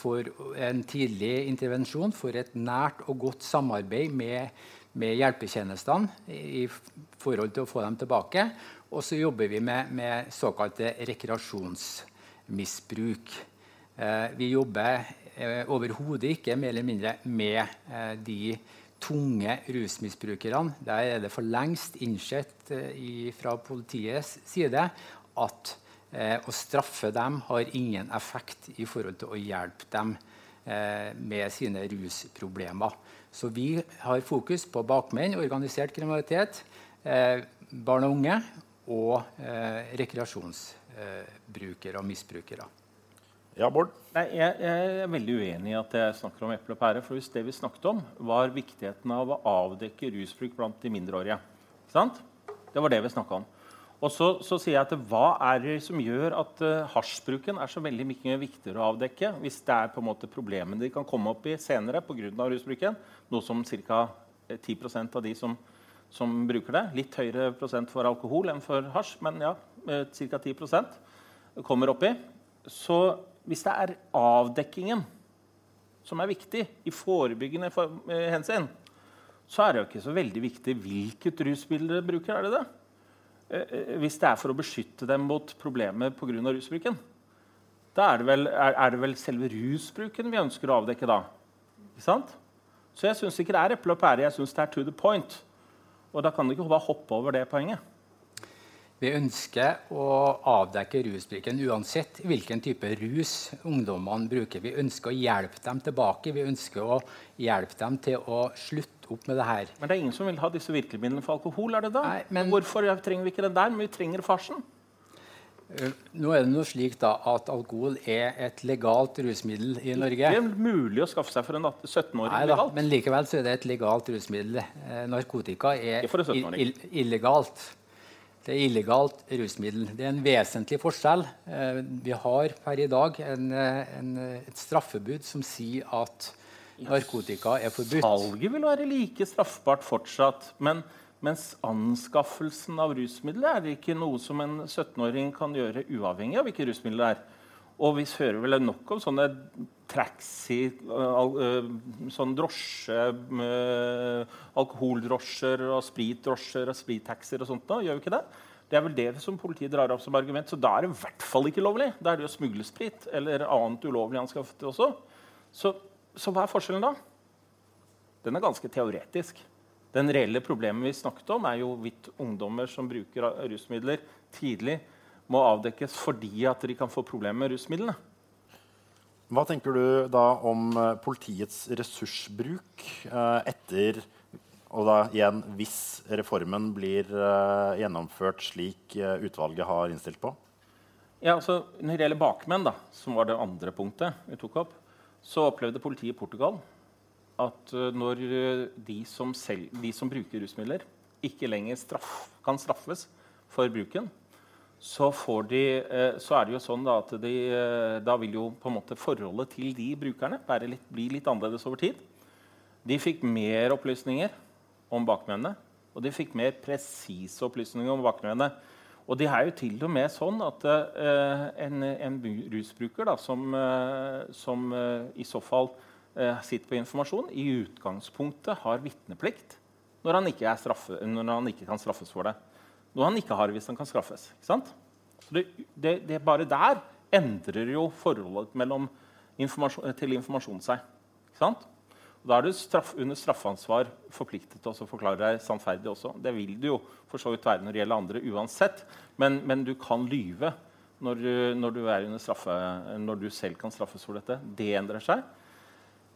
for en tidlig intervensjon, for et nært og godt samarbeid med, med hjelpetjenestene i forhold til å få dem tilbake. Og så jobber vi med, med såkalte rekreasjonsmisbruk. Eh, vi jobber eh, overhodet ikke mer eller mindre med eh, de tunge rusmisbrukerne. Der er det for lengst innsett fra politiets side at å straffe dem har ingen effekt i forhold til å hjelpe dem med sine rusproblemer. Så vi har fokus på bakmenn, organisert kriminalitet, barn og unge og eh, rekreasjonsbrukere og misbrukere. Ja, Bård? Nei, jeg, jeg, er veldig uenig i at jeg snakker om eple og pære. For hvis det vi snakket om, var viktigheten av å avdekke rusbruk blant de mindreårige sant? Det var det vi snakka om. Og så, så, sier jeg at Hva er det som gjør at uh, hasjbruken er så veldig mye viktigere å avdekke hvis det er på en måte problemene de kan komme opp i senere pga. rusbruken? Noe som ca. 10 eh, av de som, som, bruker det. Litt høyere prosent for alkohol enn for hasj, men ja, uh, ca. 10 kommer oppi. Så hvis det er avdekkingen som er viktig i forebyggende for, eh, hensyn, så er det jo ikke så veldig viktig hvilket rusmiddel dere bruker. er det det? Eh, eh, hvis det er for å beskytte dem mot problemer pga. rusbruken, da er det, vel, er, er det, vel, selve rusbruken vi ønsker å avdekke da. Ikke sant? Så jeg syns ikke det er eple og pære. Jeg syns det er to the point. Og da kan du ikke bare hoppe over det poenget. Vi ønsker å avdekke rusbruken uansett hvilken type rus ungdommene bruker. Vi ønsker å hjelpe dem tilbake. Vi ønsker å hjelpe dem til å slutte opp med det her. Men det er ingen som vil ha disse virkemidlene for alkohol? er det da? Nei, men... Hvorfor trenger vi ikke den der? Men vi trenger farsen. Eh, nå er det noe slik da, at Alkohol er et legalt rusmiddel i Norge. Det er mulig å skaffe seg for en 17-åring legalt. Men likevel så er det et legalt rusmiddel. Eh, narkotika er illegalt. Det er illegalt rusmiddel. Det er en vesentlig forskjell. Eh, vi har per i dag en, en, et straffebud som sier at narkotika er forbudt. Salget vil være like straffbart fortsatt. Men mens anskaffelsen av rusmidler er ikke noe som en 17-åring kan gjøre uavhengig av hvilke rusmidler det er. Og vi hører vel nok om sånne taxi, sånn drosje, alkoholdrosjer og spritdrosjer og sprittaxier og sånt. Da. Gjør vi ikke det? Det er vel det som politiet drar opp som argument. Så da er det i hvert fall ikke lovlig. Da er det jo smuglesprit eller annet ulovlig anskaffet også. Så, så hva er forskjellen da? Den er ganske teoretisk. Den reelle problemet vi snakket om, er jo hvorvidt ungdommer som bruker rusmidler tidlig, må avdekkes fordi at de kan få problemer med rusmidlene. Hva tenker du da om eh, politiets ressursbruk eh, etter og da igjen hvis reformen blir uh, gjennomført slik utvalget har innstilt på? Ja, altså, Når det gjelder bakmenn, da, som var det andre punktet vi tok opp, så opplevde politiet i Portugal at uh, når de som, selv, de som, bruker rusmidler, ikke lenger straff, kan straffes for bruken, så, de, så, er det jo sånn at de, da vil jo på en måte forholdet til de brukerne litt, bli litt annerledes over tid. De fikk mer opplysninger om bakmennene. Og de fikk mer presise opplysninger om bakmennene. Og det er jo til og med sånn at en, en, rusbruker da, som, som i så fall sitter på informasjon, i utgangspunktet har vitneplikt når han, straffe, når han, ikke kan straffes for det. Noe han ikke har hvis han kan straffes. Det, det, det, bare der endrer jo forholdet informasjon, til informasjon seg. Ikke sant? Da er du straff, under straffansvar forpliktet til å forklare deg sannferdig også. Det vil du jo for så vidt være når det gjelder andre uansett. Men, men du kan lyve når, når, du straffe, når, du selv kan straffes for dette. Det endrer seg.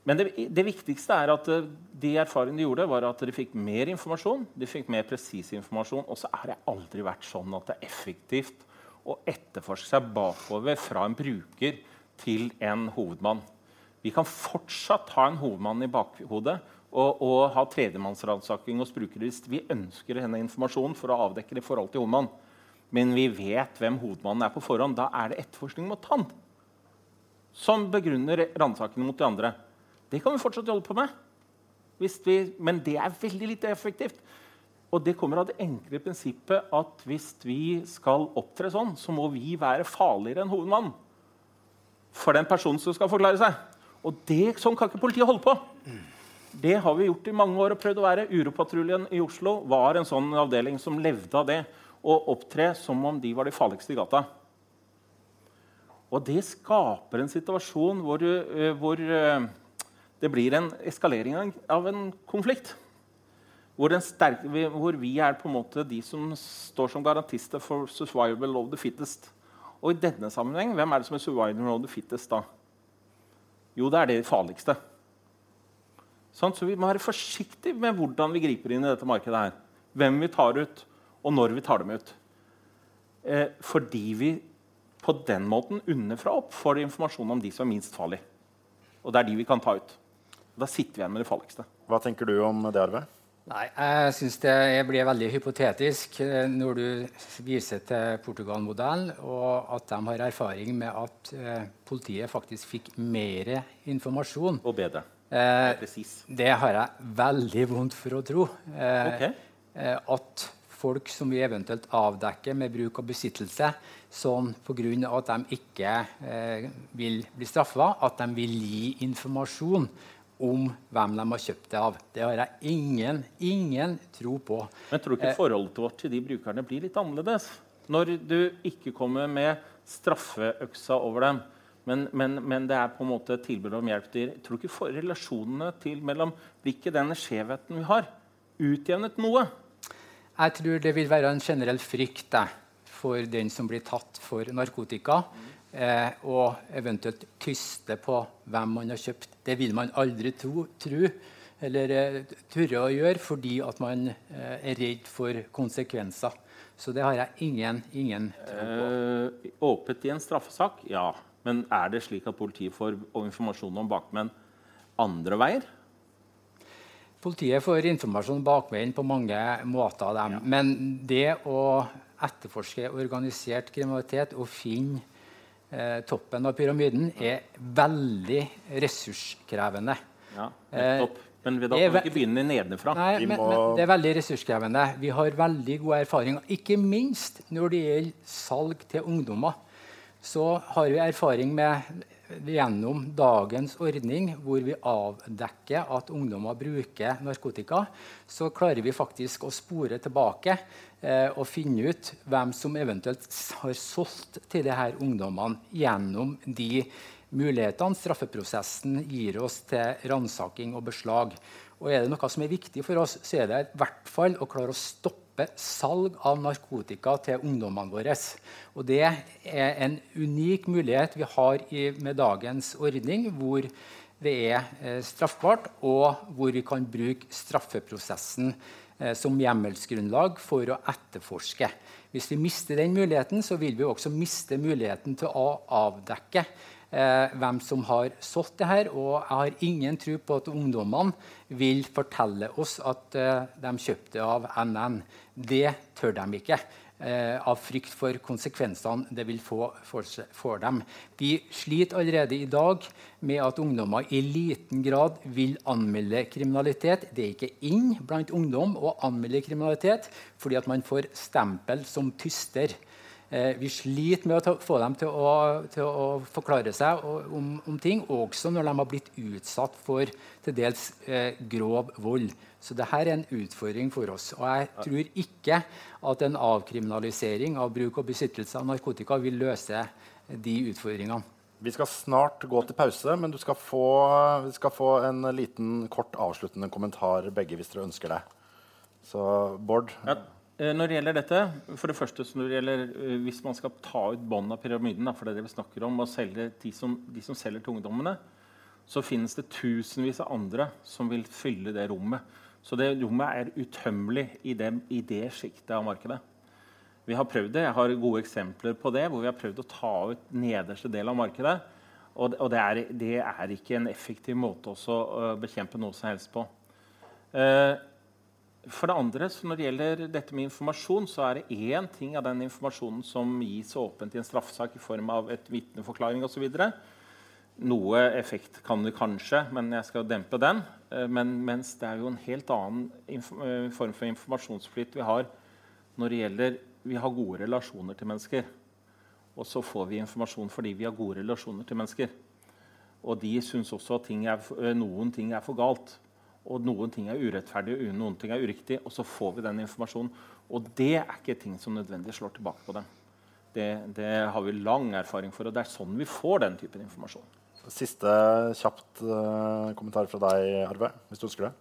Men det, det viktigste er at eh, de erfaringene de gjorde, var at de fikk mer informasjon. De fikk mer presis informasjon. Og så er det aldri vært sånn at det er effektivt å etterforske seg bakover fra en bruker til en hovedmann. Vi kan fortsatt ha en hovedmann i bakhodet og, og ha tredjemannsransaking hos brukere hvis vi ønsker denne informasjonen for å avdekke det i forhold til hovedmann. Men vi vet hvem hovedmannen er på forhånd. Da er det etterforskning mot han som begrunner ransakene mot de andre. Det kan vi fortsatt holde på med. Vi, men det er veldig lite effektivt. Og det kommer av det enkle prinsippet at hvis vi skal opptre sånn, så må vi være farligere enn hovedmannen for den personen som skal forklare seg. Og det, Sånn kan ikke politiet holde på. Det har vi gjort i mange år og prøvd å være. Uropatruljen i Oslo var en sånn avdeling som levde av det. Å opptre som om de var de farligste i gata. Og det skaper en situasjon hvor, uh, hvor uh, det blir en eskalering av en konflikt. Hvor, sterke, hvor, vi er på en måte de som står som garantister for survival of the fittest. Og i denne sammenheng, hvem er det som er survival of the fittest da? Jo, det er det farligste. Sånn, så vi må være forsiktige med hvordan vi griper inn i dette markedet. her. Hvem vi tar ut, og når vi tar dem ut. Eh, fordi vi på den måten underfra opp får informasjon om de som er minst farlige. Og det er de vi kan ta ut. Da sitter vi igjen med det farligste. Hva tenker du om det, Arve? Nei, Jeg syns det blir veldig hypotetisk eh, når du viser til Portugal-modellen, og at de har erfaring med at eh, politiet faktisk fikk mer informasjon. Og bedre. Eh, det har jeg veldig vondt for å tro. Eh, okay. Eh, at folk som vi eventuelt avdekker med bruk og besittelse, sånn pga. at de ikke eh, vil bli straffa, at de vil gi informasjon om hvem de har kjøpt det av. Det har jeg ingen, ingen tro på. Men tror du ikke eh, forholdet vårt til de brukerne blir litt annerledes? Når du ikke kommer med straffeøksa over dem, men, men, men det er på en måte tilbud om hjelp til Tror du ikke for relasjonene til mellom Blir ikke den skjevheten vi har, utjevnet noe? Jeg tror det vil være en generell frykt der, for den som blir tatt for narkotika. Mm eh, og eventuelt tyste på hvem man har kjøpt. Det vil man aldri tro, tro eller eh, tørre å gjøre fordi at man eh, er redd for konsekvenser. Så det har jeg ingen, ingen tro på. Eh, åpent i en straffesak? Ja. Men er det slik at politiet får informasjon om bakmenn andre veier? Politiet får informasjon om bakmenn på mange måter. Ja. Men det å etterforske organisert kriminalitet og finne eh, toppen av pyramiden er veldig ressurskrevende. Ja, nettopp. Men da kan vi ikke begynne nedenfra. Nei, men, men, det er veldig ressurskrevende. Vi har veldig gode erfaringer, ikke minst når det gjelder salg til ungdommer. Så har vi erfaring med gjennom dagens ordning, hvor vi avdekker at ungdommer bruker narkotika, så klarer vi faktisk å spore tilbake eh, og finne ut hvem som eventuelt har solgt til disse ungdommene gjennom de mulighetene straffeprosessen gir oss til ransaking og beslag. Og er det noe som er viktig for oss, så er det i hvert fall å klare å stoppe stoppe salg av narkotika til ungdommene våre. Og det er en unik mulighet vi har i, med dagens ordning, hvor det er eh, straffbart, og hvor vi kan bruke straffeprosessen eh, som hjemmelsgrunnlag for å etterforske. Hvis vi mister den muligheten, så vil vi også miste muligheten til å avdekke eh, hvem som har solgt det her. Og jeg har ingen tro på at ungdommene vil fortelle oss at eh, de kjøpte av NN. Det tør de ikke. Eh, av frykt for konsekvensene det vil få for, for, dem. Vi sliter allerede i dag med at ungdommer i liten grad vil anmelde kriminalitet. Det er ikke inn blant ungdom å anmelde kriminalitet fordi at man får stempel som tyster. Eh, vi sliter med å ta, få dem til å, til å forklare seg om, om, ting, også når de har blitt utsatt for til dels eh, grov vold. Så dette er en utfordring for oss. Og jeg tror ikke at en avkriminalisering av bruk og besittelse av narkotika vil løse de utfordringene. Vi skal snart gå til pause, men du skal få, skal få en liten, kort avsluttende kommentar begge hvis dere ønsker det. Så Bård? Ja. Eh, når det gjelder dette, for det første når det gjelder, eh, Hvis man skal ta ut bånd av pyramiden, for det er det vi snakker om, og selge de som, de som selger til ungdommene, så finnes det tusenvis av andre som vil fylle det rommet. Så det rommet er utømmelig i det, i det sjiktet av markedet. Vi har prøvd det. Jeg har gode eksempler på det, hvor vi har prøvd å ta ut nederste del av markedet. Og, og det, er, det, er, ikke en effektiv måte å bekjempe noe som helst på. Uh, for det andre, Når det gjelder dette med informasjon, så er det én ting av den informasjonen som gis åpent i en straffesak i form av et vitneforklaring osv. Noe effekt kan det kanskje, men jeg skal dempe den. Eh, men mens det er jo en helt annen eh, form for informasjonsflyt vi har når det gjelder Vi har gode relasjoner til mennesker. Og så får vi informasjon fordi vi har gode relasjoner til mennesker. Og de syns også at ting er, eh, noen ting er for galt og noen ting er urettferdig, og noen ting er uriktig. Og så får vi den informasjonen. Og det er ikke ting som nødvendig slår tilbake på dem. Det, det, har vi lang erfaring for, og det er sånn vi får den typen informasjon. Siste kjapt uh, kommentar fra deg, Arve, hvis du ønsker det.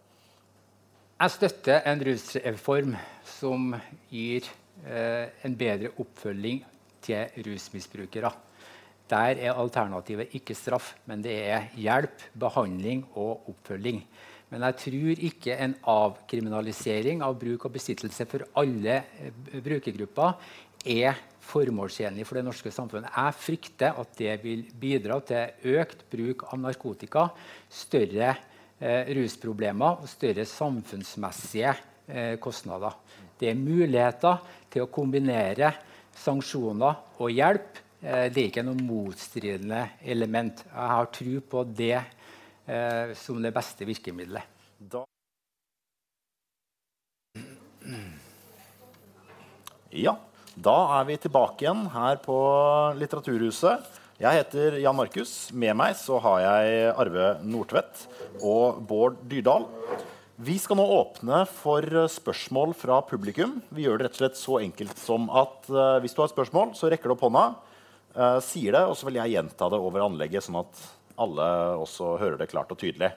Jeg støtter en rusreform som gir uh, en bedre oppfølging til rusmisbrukere. Der er alternativet ikke straff, men det er hjelp, behandling og oppfølging. Men jeg tror ikke en avkriminalisering av bruk og besittelse for alle eh, brukergrupper er formålstjenlig for det norske samfunnet. Jeg frykter at det vil bidra til økt bruk av narkotika, større eh, rusproblemer og større samfunnsmessige eh, kostnader. Det er muligheter til å kombinere sanksjoner og hjelp. Eh, det er ikke noe motstridende element. Jeg har tro på det eh, som det beste virkemidlet. Da ja, da er vi tilbake igjen her på Litteraturhuset. Jeg heter Jan Markus. Med meg så har jeg Arve Nordtvedt og Bård Dyrdal. Vi skal nå åpne for spørsmål fra publikum. Vi gjør det rett og slett så enkelt som at uh, hvis du har spørsmål, så rekker du opp hånda, uh, sier det, og så vil jeg gjenta det over anlegget, sånn at alle også hører det klart og tydelig.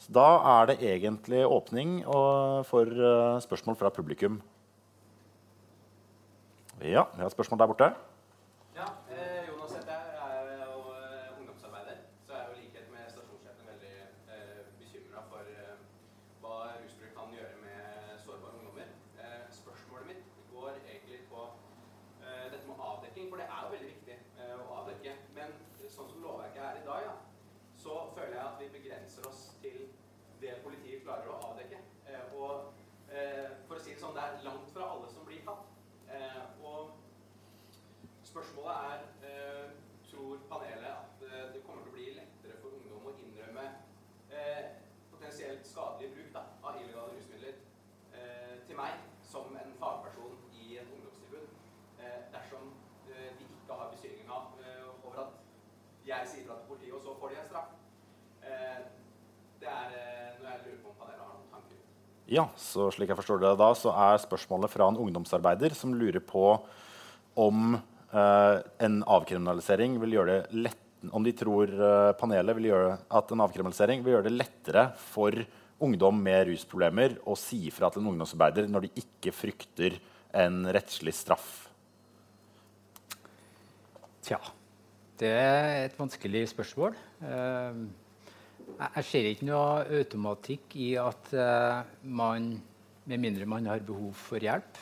Så da er det egentlig åpning for uh, spørsmål fra publikum. Ja, vi har et spørsmål der borte. Ja, eh, Jonas heter jeg. Jeg er jo eh, ungdomsarbeider. Så jeg er jo i likhet med stasjonssjefen veldig eh, bekymra for eh, hva rusbruk kan gjøre med sårbare ungdommer. Eh, spørsmålet mitt går egentlig på eh, dette med avdekking, for det er jo veldig viktig eh, å avdekke. Men sånn som lovverket er i dag, ja, så føler jeg at vi begrenser oss til det politiet klarer å avdekke. Eh, og eh, for å si det sånn, det er langt fra alle som blir tatt. Eh, og spørsmålet er Tror panelet at det kommer til å bli lettere for ungdom å innrømme potensielt skadelig bruk da, av illegale rusmidler til meg som en fagperson i et ungdomstilbud, dersom de ikke har beskyldninga over at jeg sier fra til politiet, og så får de en straff. Eh, det er eh, noe jeg lurer på om panelet har noen tanker Ja, så slik jeg forstår det da, så er spørsmålet fra en ungdomsarbeider som lurer på om eh, en avkriminalisering vil gjøre det lett om de tror eh, panelet vil gjøre at en avkriminalisering vil gjøre det lettere for ungdom med rusproblemer å si ifra til en ungdomsarbeider når de ikke frykter en rettslig straff? Tja, det er et vanskelig spørsmål. Uh, jeg ser ikke noe automatikk i at uh, man, med mindre man har behov for hjelp,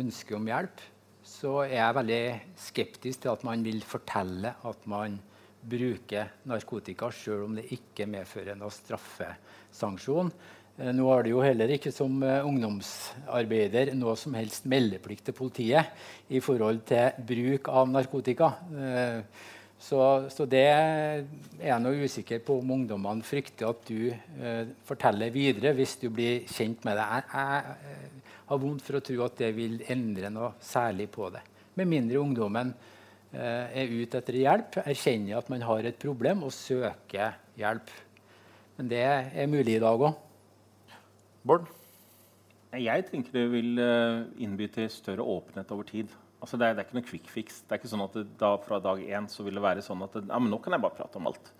ønske om hjelp, så er jeg veldig skeptisk til at man vil fortelle at man bruker narkotika, sjøl om det ikke medfører noen straffesanksjon. Uh, nå har du jo heller ikke som uh, ungdomsarbeider noe som helst meldeplikt til politiet i forhold til bruk av narkotika. Så, så, det er jeg noe usikker på om ungdommene frykter at du eh, forteller videre hvis du blir kjent med det. Jeg, jeg, jeg, har vondt for å tro at det vil endre noe særlig på det. Med mindre ungdommen eh, er ute etter hjelp, erkjenner at man har et problem og søker hjelp. Men det er mulig i dag òg. Bård? Jeg tenker det vil uh, innby til større åpenhet over tid. Altså det, er, det, er, ikke noe quick fix. Det er ikke sånn at da, fra dag én så vil det være sånn at det, ja, men nå kan jeg bare prate om alt.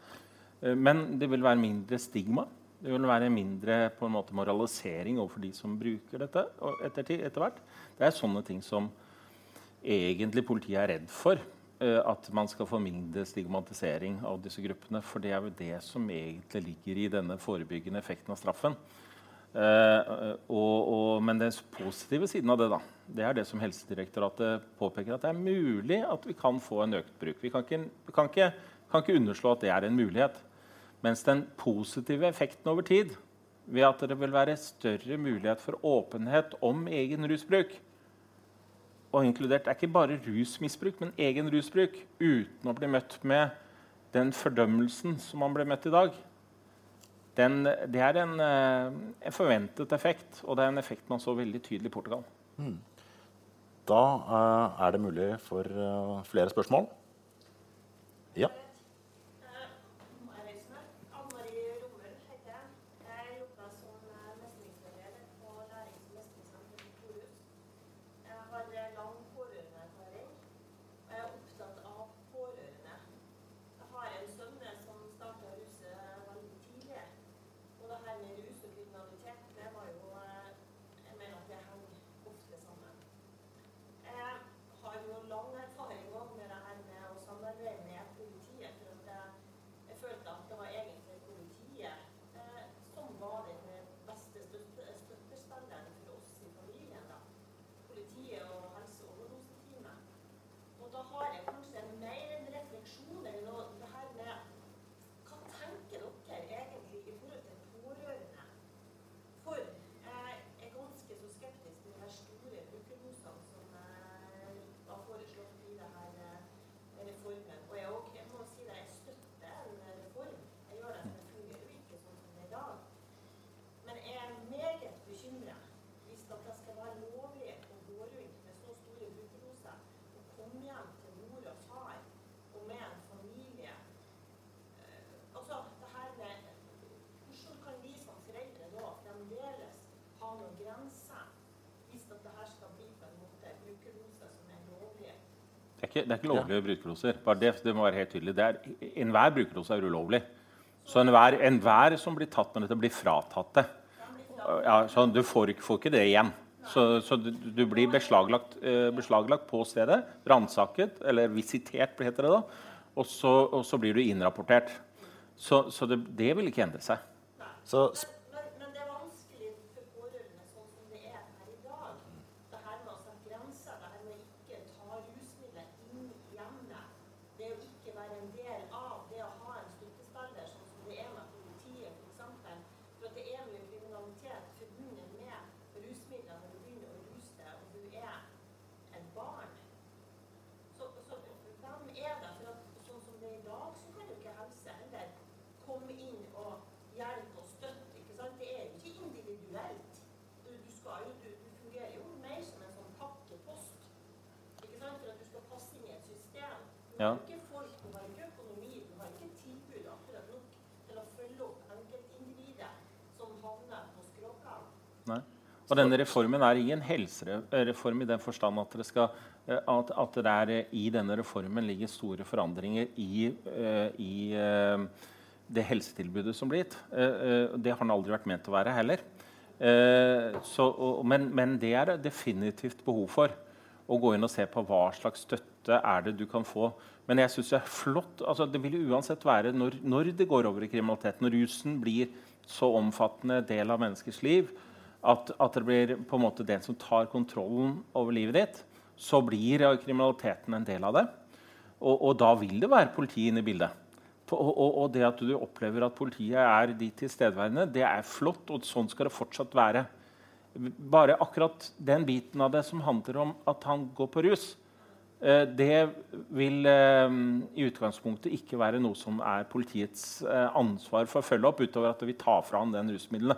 Eh, men det vil være mindre stigma. Det vil være mindre på en måte moralisering overfor de som bruker dette. etter, etter hvert. Det er sånne ting som egentlig politiet er redd for. Eh, at man skal få mindre stigmatisering av disse gruppene. For det er jo det som egentlig ligger i denne forebyggende effekten av straffen. Uh, uh, og, men den positive siden av det da, det er det som Helsedirektoratet påpeker, at det er mulig at vi kan få en økt bruk. Vi kan ikke, vi kan ikke, kan ikke underslå at det er en mulighet. Mens den positive effekten over tid, ved at det vil være større mulighet for åpenhet om egen rusbruk Og inkludert er ikke bare rusmisbruk, men egen rusbruk, uten å bli møtt med den fordømmelsen som man ble møtt i dag den, det er en, eh, en, forventet effekt, og det er en effekt man så veldig tydelig i Portugal. Mm. Da uh, er det mulig for uh, flere spørsmål. Ja. Ikke, det er ikke lovlige ja. brukerdoser. Bare det, det, må være helt tydelig. Enhver brukerdose er ulovlig. Så enhver, enhver som blir tatt med dette, blir fratatt det. Ja, så du får, får ikke det igjen. Så, så du, du, blir beslaglagt, eh, beslaglagt, på stedet, ransaket, eller visitert, heter det da. Og så, og så blir du innrapportert. Så, så det, det, vil ikke endre seg. Så Ja. Nei. Og denne reformen er ingen helsereform i den forstand at, skal, eh, at, at det er, i denne reformen ligger store forandringer i, eh, i, det helsetilbudet som blir gitt. Det har den aldri vært ment å være heller. Så, men, men, det er det definitivt behov for. Å gå inn og se på hva slags støtte er det du kan få. Men jeg synes det er flott, altså det vil uansett være når, når, det går over i kriminalitet, når rusen blir så omfattende del av menneskers liv at, at, det blir på en måte den som tar kontrollen over livet ditt, så blir kriminaliteten en del av det. Og, og da vil det være politi inne i bildet. Og, og, og, det at du opplever at politiet er de tilstedeværende, det er flott, og sånn skal det fortsatt være. Bare akkurat den biten av det som handler om at han går på rus, det vil eh, i utgangspunktet ikke være noe som er politiets eh, ansvar for å følge opp, utover at vi tar fra han den rusmidlene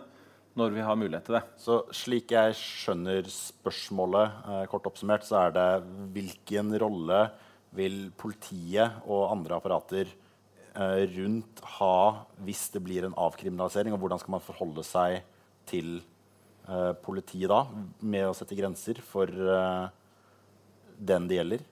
når vi har mulighet til det. Så slik jeg skjønner spørsmålet, kort oppsummert, så er det hvilken rolle vil politiet og andre apparater eh, rundt ha hvis det blir en avkriminalisering? Og hvordan skal man forholde seg til eh, politiet da, med å sette grenser for eh, den det gjelder?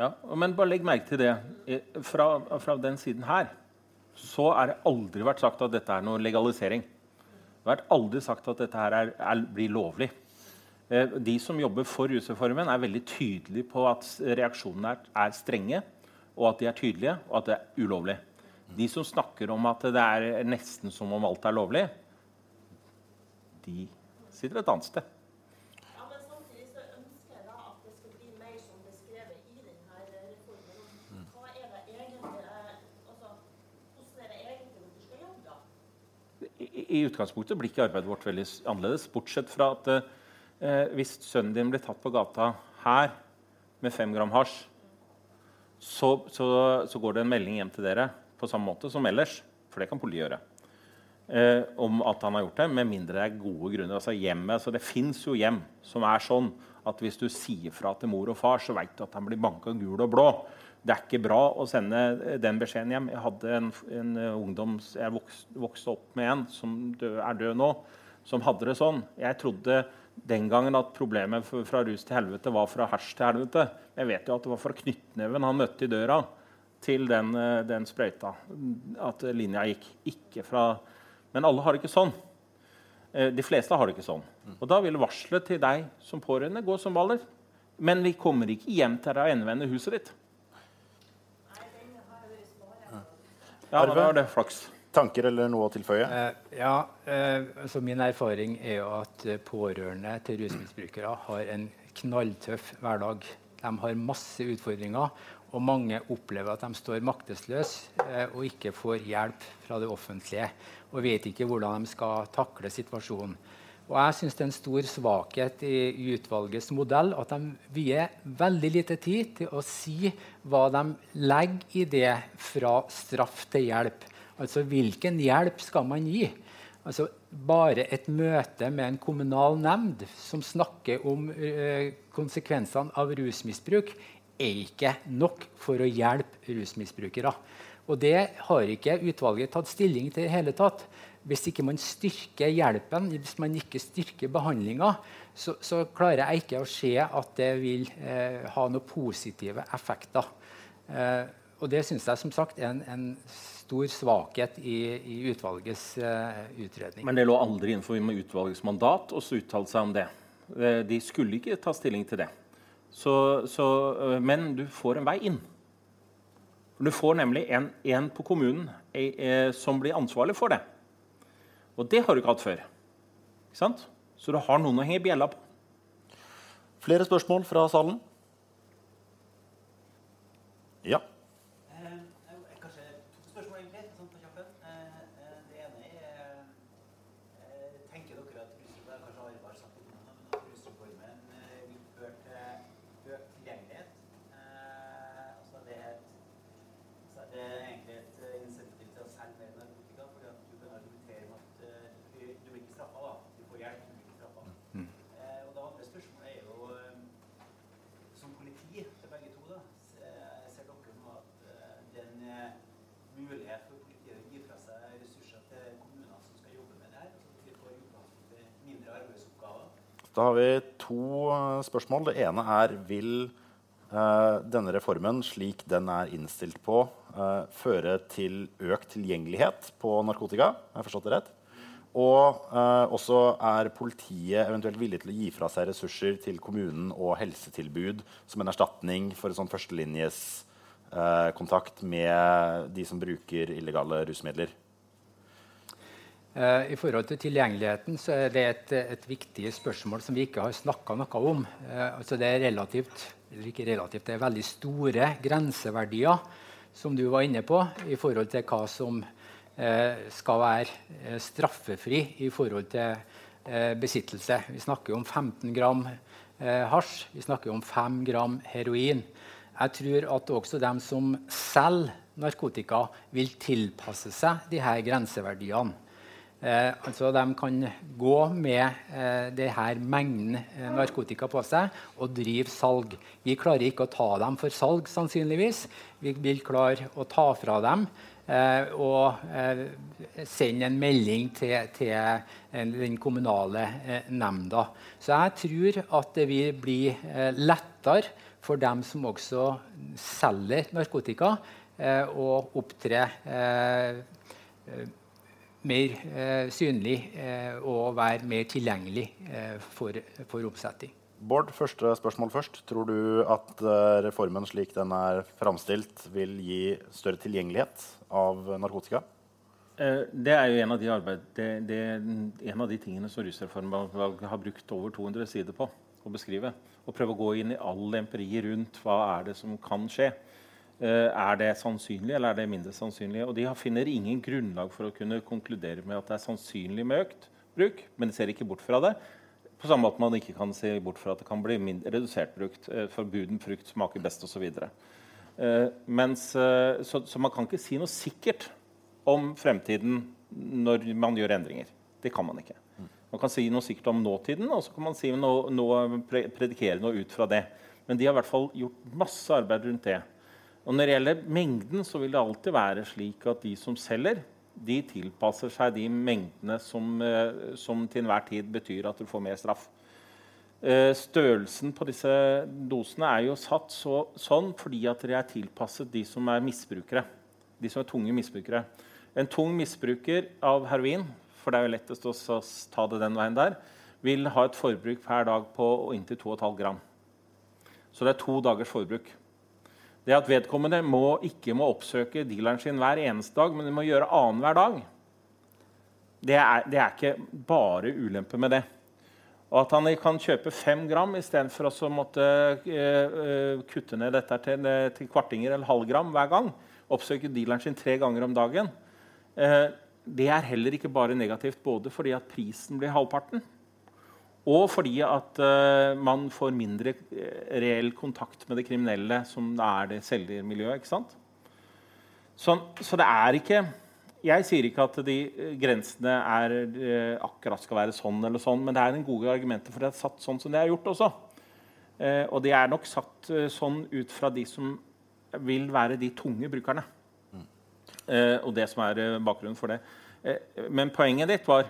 Ja, men bare legg merke til det. Fra, fra, den siden her så er det aldri vært sagt at dette er noe legalisering. Det har aldri sagt at dette her er, er, blir lovlig. Eh, de som jobber for rusreformen, er veldig tydelige på at reaksjonene er, er, strenge, og at de er tydelige, og at det er ulovlig. De som snakker om at det er nesten som om alt er lovlig, de sitter et annet sted. I utgangspunktet blir ikke arbeidet vårt veldig annerledes. Bortsett fra at eh, hvis sønnen din blir tatt på gata her med fem gram hasj, så, så, så, går det en melding hjem til dere på samme måte som ellers. For det kan politiet gjøre. Eh, om at han har gjort det, med mindre det er gode grunner. Altså hjemmet, så Det fins jo hjem som er sånn at hvis du sier fra til mor og far, så veit du at han blir banka gul og blå det er ikke bra å sende den beskjeden hjem. Jeg hadde en, en ungdom jeg vokste, vokste, opp med en som død, er død nå, som hadde det sånn. Jeg trodde den gangen at problemet fra rus til helvete var fra hasj til helvete. Jeg vet jo at det var fra knyttneven han møtte i døra til den, den sprøyta. At linja gikk. Ikke fra Men alle har det ikke sånn. Eh, de fleste har det ikke sånn. Og da vil varselet til deg som pårørende gå som baller. Men vi kommer ikke hjem til deg og endevende huset ditt. Ja, Arve, var det flaks. Tanker eller noe å tilføye? Eh, ja, eh, så Min erfaring er jo at eh, pårørende til rusmisbrukere har en knalltøff hverdag. De har masse utfordringer, og mange opplever at de står maktesløse eh, og ikke får hjelp fra det offentlige og vet ikke hvordan de skal takle situasjonen. Og jeg syns det er en stor svakhet i, i utvalgets modell at de vier veldig lite tid til å si hva de legger i det fra straff til hjelp. Altså hvilken hjelp skal man gi? Altså, bare et møte med en kommunal nemnd som snakker om øh, konsekvensene av rusmisbruk, er ikke nok for å hjelpe rusmisbrukere. Og det har ikke utvalget tatt stilling til i hele tatt hvis ikke man styrker hjelpen, hvis man ikke styrker behandlinga, så, så, klarer jeg ikke å se at det vil eh, ha noen positive effekter. Eh, og det syns jeg som sagt er en, en stor svakhet i, i utvalgets eh, utredning. Men det lå aldri innenfor utvalgets mandat å uttale seg om det. Eh, de skulle ikke ta stilling til det. Så, så, eh, men du får en vei inn. Du får nemlig en, en på kommunen eh, som blir ansvarlig for det. Og det har du ikke hatt før. Ikke sant? Så du har noen å henge bjella på. Flere spørsmål fra salen? Ja. for politiet å gi fra seg ressurser til kommuner som skal jobbe med det her? Så at vi får i utgangspunktet mindre arbeidsoppgaver? Da har vi to eh, spørsmål. Det ene er vil eh, denne reformen, slik den er innstilt på, eh, føre til økt tilgjengelighet på narkotika? Jeg forstått det rett? Og eh, også er politiet eventuelt villig til å gi fra seg ressurser til kommunen og helsetilbud som en erstatning for en sånn førstelinjes eh, kontakt med de som bruker illegale rusmidler? Eh, I forhold til tilgjengeligheten så er det et, et viktig spørsmål som vi ikke har snakka noe om. Eh, altså det er relativt, eller ikke relativt, det er veldig store grenseverdier som du var inne på, i forhold til hva som eh, skal være straffefri i forhold til besittelse. Vi snakker om 15 gram hasj, vi snakker om 5 gram heroin. Jeg tror at også dem som selger narkotika, vil tilpasse seg de her grenseverdiene. Eh, altså De kan gå med eh, denne mengden eh, narkotika på seg og drive salg. Vi klarer ikke å ta dem for salg, sannsynligvis. Vi vil klare å ta fra dem eh, og eh, sende en melding til, til den kommunale eh, nemnda. Så jeg tror at det vil bli eh, lettere for dem som også selger narkotika, eh, å opptre eh, eh, mer eh, synlig eh, og være mer tilgjengelig eh, for, for oppsetting. Bård, første spørsmål først. Tror du at reformen slik den er framstilt, vil gi større tilgjengelighet av narkotika? Eh, Det er jo en av de, arbeid, det, det, en av de tingene som Rusreformutvalget har brukt over 200 sider på å beskrive. Og prøve å gå inn i all empiri rundt hva er det som kan skje. Eh, Er det sannsynlig, eller er det mindre sannsynlig? Og De finner ingen grunnlag for å kunne konkludere med at det er sannsynlig med økt bruk, men de ser ikke bort fra det. På samme måte man ikke kan se bort fra at det kan bli mindre, redusert brukt. eh, Forbuden frukt smaker best osv. Mens, eh, så, så man kan ikke si noe sikkert om fremtiden når man gjør endringer. Det kan man ikke. Man kan si noe sikkert om nåtiden, og så kan man si noe, noe, predikere noe ut fra det. Men de har i hvert fall gjort masse arbeid rundt det. Og når det gjelder mengden, så vil det alltid være slik at de som selger, de tilpasser seg de mengdene som, eh, som til enhver tid betyr at du får mer straff. Eh, Størrelsen på disse dosene er jo satt så, sånn fordi at de er tilpasset de som er misbrukere. De som er tunge misbrukere. En tung misbruker av heroin, for det er jo lettest å ta det den veien der, vil ha et forbruk per dag på inntil 2,5 gram. Så det er to dagers forbruk. Det at vedkommende må, ikke må oppsøke dealeren sin hver eneste dag, men de må gjøre annenhver dag, det er, det er ikke bare ulempe med det. Og at han kan kjøpe fem gram istedenfor å måtte uh, kutte ned dette til, til kvartinger eller halvgram hver gang. Oppsøke dealeren sin tre ganger om dagen. uh, det er heller ikke bare negativt, både fordi at prisen blir halvparten, og fordi at eh, man får mindre eh, reell kontakt med det kriminelle, som er det selgermiljøet. ikke sant? Så, så det er ikke Jeg sier ikke at de eh, grensene er, akkurat skal være sånn eller sånn, men det er en gode argumenter for det er satt sånn som det er gjort også. Og det er nok satt sånn ut fra de som vil være de tunge brukerne. Eh, og det som er bakgrunnen for det. Men poenget ditt var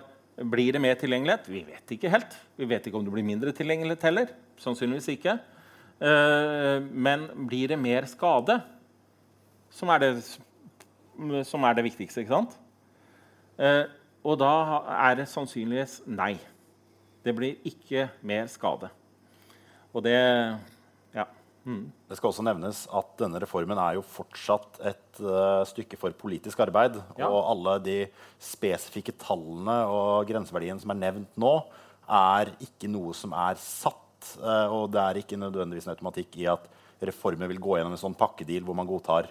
blir det mer tilgjengelighet? Vi vet ikke helt. Vi vet ikke om det blir mindre tilgjengelighet heller. Sannsynligvis ikke. Eh, men blir det mer skade, som er det, som er det viktigste, ikke sant? Eh, og da er det sannsynligvis nei. Det blir ikke mer skade. Og det. Mm. Det skal også nevnes at denne reformen er jo fortsatt et uh, stykke for politisk arbeid. Ja. Og alle de spesifikke tallene og grenseverdiene som er nevnt nå, er ikke noe som er satt. Uh, og det er ikke nødvendigvis en automatikk i at reformen vil gå gjennom en sånn pakkedeal hvor man godtar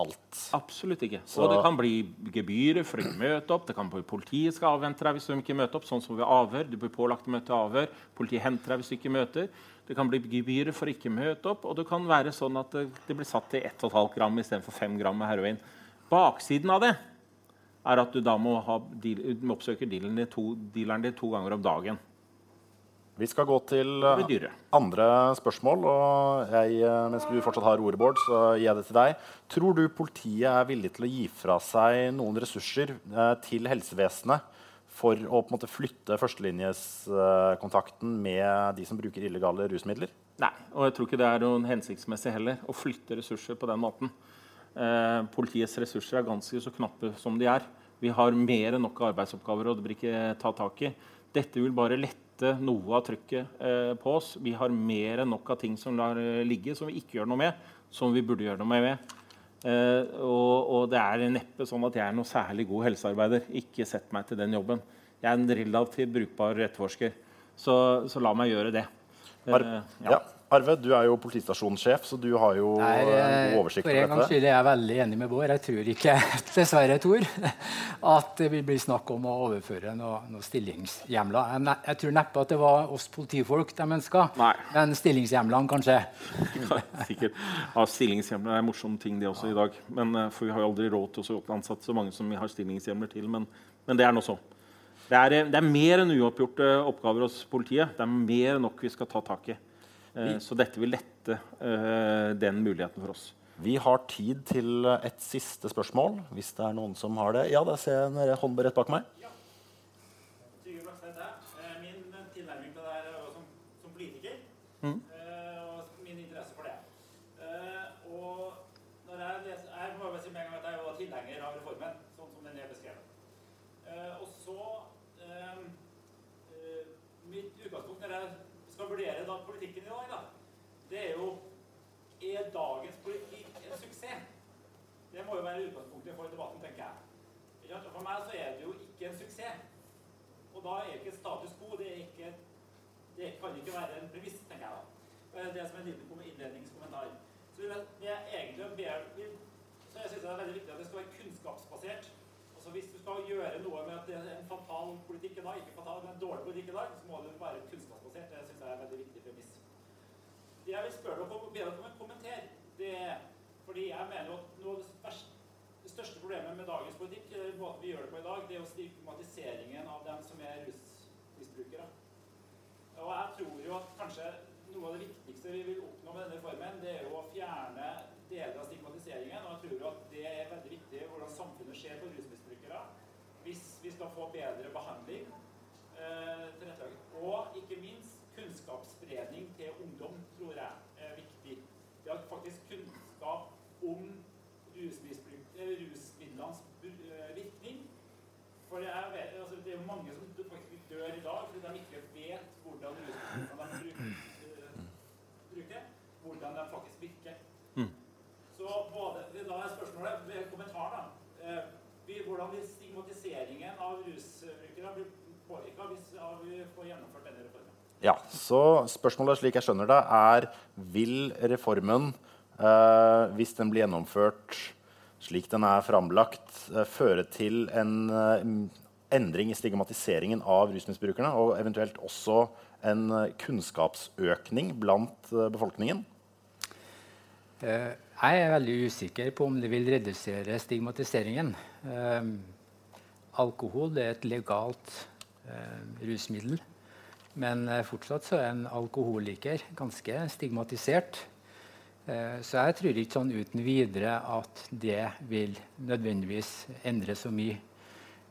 alt. Absolutt ikke. Så- Og det kan bli gebyrer for ikke å møte opp. Det kan bli Politiet skal avvente deg hvis du ikke møter opp. sånn som ved avhør. Du blir pålagt å møte avhør. Politiet henter deg hvis du ikke møter. Det kan bli gebyrer for ikke å møte opp. Og det kan være sånn at det, det blir satt til 1,5 gram istedenfor 5 gram med heroin. Baksiden av det er at du da må, ha deal, må oppsøke dealeren din, to, dealeren din to ganger om dagen. Vi skal gå til eh, andre spørsmål. Og jeg, eh, mens du fortsatt har ordet, Bård, så gir jeg det til deg. Tror du politiet er villig til å gi fra seg noen ressurser eh, til helsevesenet for å på en måte flytte førstelinjeskontakten med de som bruker illegale rusmidler? Nei, og jeg tror ikke det er noen hensiktsmessig heller å flytte ressurser på den måten. Eh, politiets ressurser er ganske så knappe som de er. Vi har mer enn nok arbeidsoppgaver, og det blir ikke ta tak i. Dette vil bare lette noe av trykket eh, på oss. Vi har mer enn nok av ting som lar eh, ligge, som vi ikke gjør noe med, som vi burde gjøre noe med. Eh, og, og det er neppe sånn at jeg er noe særlig god helsearbeider. Ikke sett meg til den jobben. Jeg er en relativt brukbar etterforsker, så, så la meg gjøre det. Ar Eh, ja. Arve, du er jo politistasjonssjef, så du har jo Nei, eh, eh, god oversikt for en gangs dette. skyld er jeg veldig enig med Bård. Jeg tror ikke, (laughs) dessverre, Tor, (laughs) at det vil bli snakk om å overføre noen noe stillingshjemler. Jeg, ne- jeg tror neppe at det var oss politifolk de ønska, men stillingshjemlene kanskje. (laughs) Ja, sikkert. Ja, Stillingshjemler er en morsom ting, det også i dag. Men, eh, for vi har jo aldri råd til å ansette så mange som vi har stillingshjemler til. Men, men det er nå så. Det er, eh, det er mer enn uoppgjorte oppgaver hos politiet. Det er mer enn nok vi skal ta tak i. Eh, Så dette vil lette eh, den muligheten for oss. Vi har tid til et siste spørsmål, hvis det er noen som har det. Ja, da ser jeg en hånd rett bak meg. Eh, Min tilnærming til det her er som, som politiker. Mhm. eh, Og min interesse for det. Eh, Og når jeg leser Jeg må bare si med en gang at jeg er jo tilhenger av reformen, sånn som den er beskrevet. Eh, Og så eh, eh, Mitt utgangspunkt når jeg skal vurdere da politikken i dag, da, det er jo Er dagens politikk en suksess? Det må jo være utgangspunktet for debatten, tenker jeg. For meg så er det jo ikke en suksess. Og da er ikke status quo det, er ikke, det kan ikke være en premiss, tenker jeg da. Det er som en liten kom- innledningskommentar. Så vil jeg, det jeg egentlig ber, så jeg synes det er veldig viktig at det skal være kunnskapsbasert. Altså Hvis du skal gjøre noe med at det er en fatal politikk i dag, ikke fatal, men en dårlig politikk i dag, så må det være kunnskapsbasert. Det synes jeg er veldig viktig. Det jeg vil spørre dere om, be dere om en kommentar, det er fordi jeg mener at noe av det verste det største problemet med dagens politikk, eller måten vi gjør det på i dag, det er jo stigmatiseringen av dem som er rusmisbrukere. Og jeg tror jo at kanskje noe av det viktigste vi vil oppnå med denne reformen, det er jo å fjerne deler av stigmatiseringen. Og jeg tror jo at det er veldig viktig hvordan samfunnet ser på rusmisbrukere hvis vi skal få bedre behandling. Eh, tilrettelagt. og ikke minst kunnskapsspredning til ungdom tror jeg er viktig. Det at faktisk kunnskap om rusmisbruk, eh, rusmidlenes bur- eh, virkning. For jeg vet, altså, det er jo mange som d- faktisk dør i dag fordi de ikke vet hvordan rusmidlene de bruker, hvordan de faktisk virker. Mm. Så både, da er spørsmålet, ved kommentar da, eh, hvordan vil stigmatiseringen av rusbrukere bli påvirka hvis vi får gjennomført denne reformen? Ja, så spørsmålet slik jeg skjønner det, er vil reformen, eh, hvis den blir gjennomført slik den er framlagt, eh, føre til en eh, endring i stigmatiseringen av rusmisbrukerne, og eventuelt også en eh, kunnskapsøkning blant eh, befolkningen? Eh, Jeg er veldig usikker på om det vil redusere stigmatiseringen. Alkohol er et legalt rusmiddel. Men fortsatt så er en alkoholiker ganske stigmatisert. Så jeg tror ikke sånn uten videre at det vil nødvendigvis endre så mye.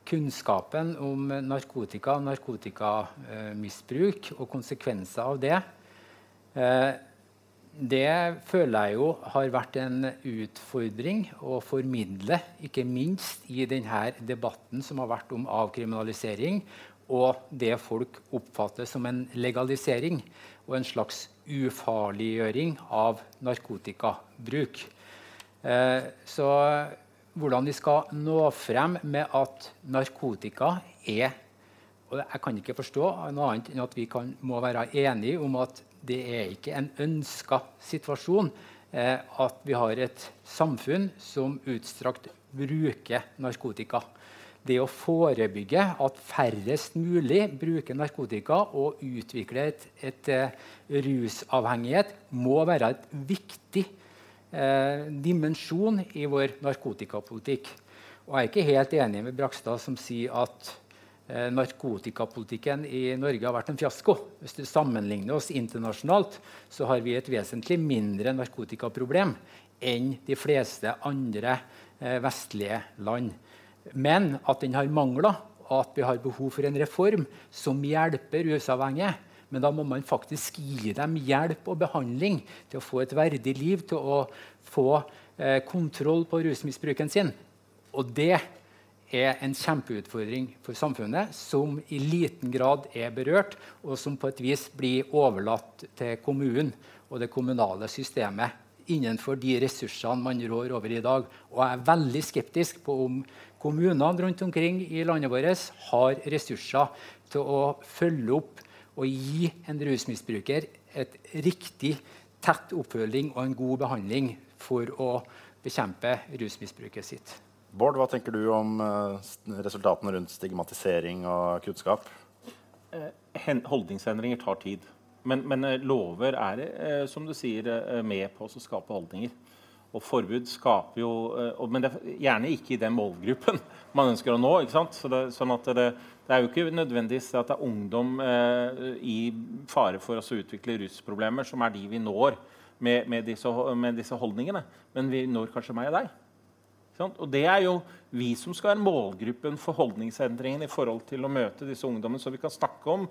Kunnskapen om narkotika, og narkotikamisbruk og konsekvenser av det eh, det føler jeg jo har vært en utfordring å formidle, ikke minst i denne debatten som har vært om avkriminalisering, og det folk oppfatter som en legalisering og en slags ufarliggjøring av narkotikabruk. Eh, så hvordan vi skal nå frem med at narkotika er og Jeg kan ikke forstå noe annet enn at vi kan, må være enige om at det er ikke en ønska situasjon eh, at vi har et samfunn som utstrakt bruker narkotika. Det å forebygge at færrest mulig bruker narkotika og utvikler et, et et rusavhengighet, må være et viktig eh, dimensjon i vår narkotikapolitikk. Og jeg er ikke helt enig med Brakstad, som sier at eh, narkotikapolitikken i Norge har vært en fiasko. Hvis du sammenligner oss internasjonalt, så har vi et vesentlig mindre narkotikaproblem enn de fleste andre eh, vestlige land. Men at den har mangler, og at vi har behov for en reform som hjelper rusavhengige. Men da må man faktisk gi dem hjelp og behandling til å få et verdig liv, til å få eh, kontroll på rusmisbruken sin. Og det er en kjempeutfordring for samfunnet som i liten grad er berørt, og som på et vis blir overlatt til kommunen og det kommunale systemet innenfor de ressursene man rår over i dag. Og jeg er veldig skeptisk på om kommunene rundt omkring i landet vårt har ressurser til å følge opp og gi en rusmisbruker et riktig tett oppfølging og en god behandling for å bekjempe rusmisbruket sitt. Bård, hva tenker du om eh, resultatene rundt stigmatisering og kunnskap? Eh, holdningsendringer tar tid. Men, men eh, lover er som du sier, med på å skape holdninger. Og forbud skaper jo Men det er gjerne ikke i den målgruppen (laughs) man ønsker å nå. ikke sant? Så det, sånn at det, det er jo ikke nødvendigvis at det er ungdom eh, i fare for å utvikle rusproblemer som er de vi når med, med, disse, med, disse, holdningene. Men vi når kanskje meg og deg. Og det er jo vi som skal være målgruppen for holdningsendringen i forhold til å møte disse ungdommene, så vi kan snakke om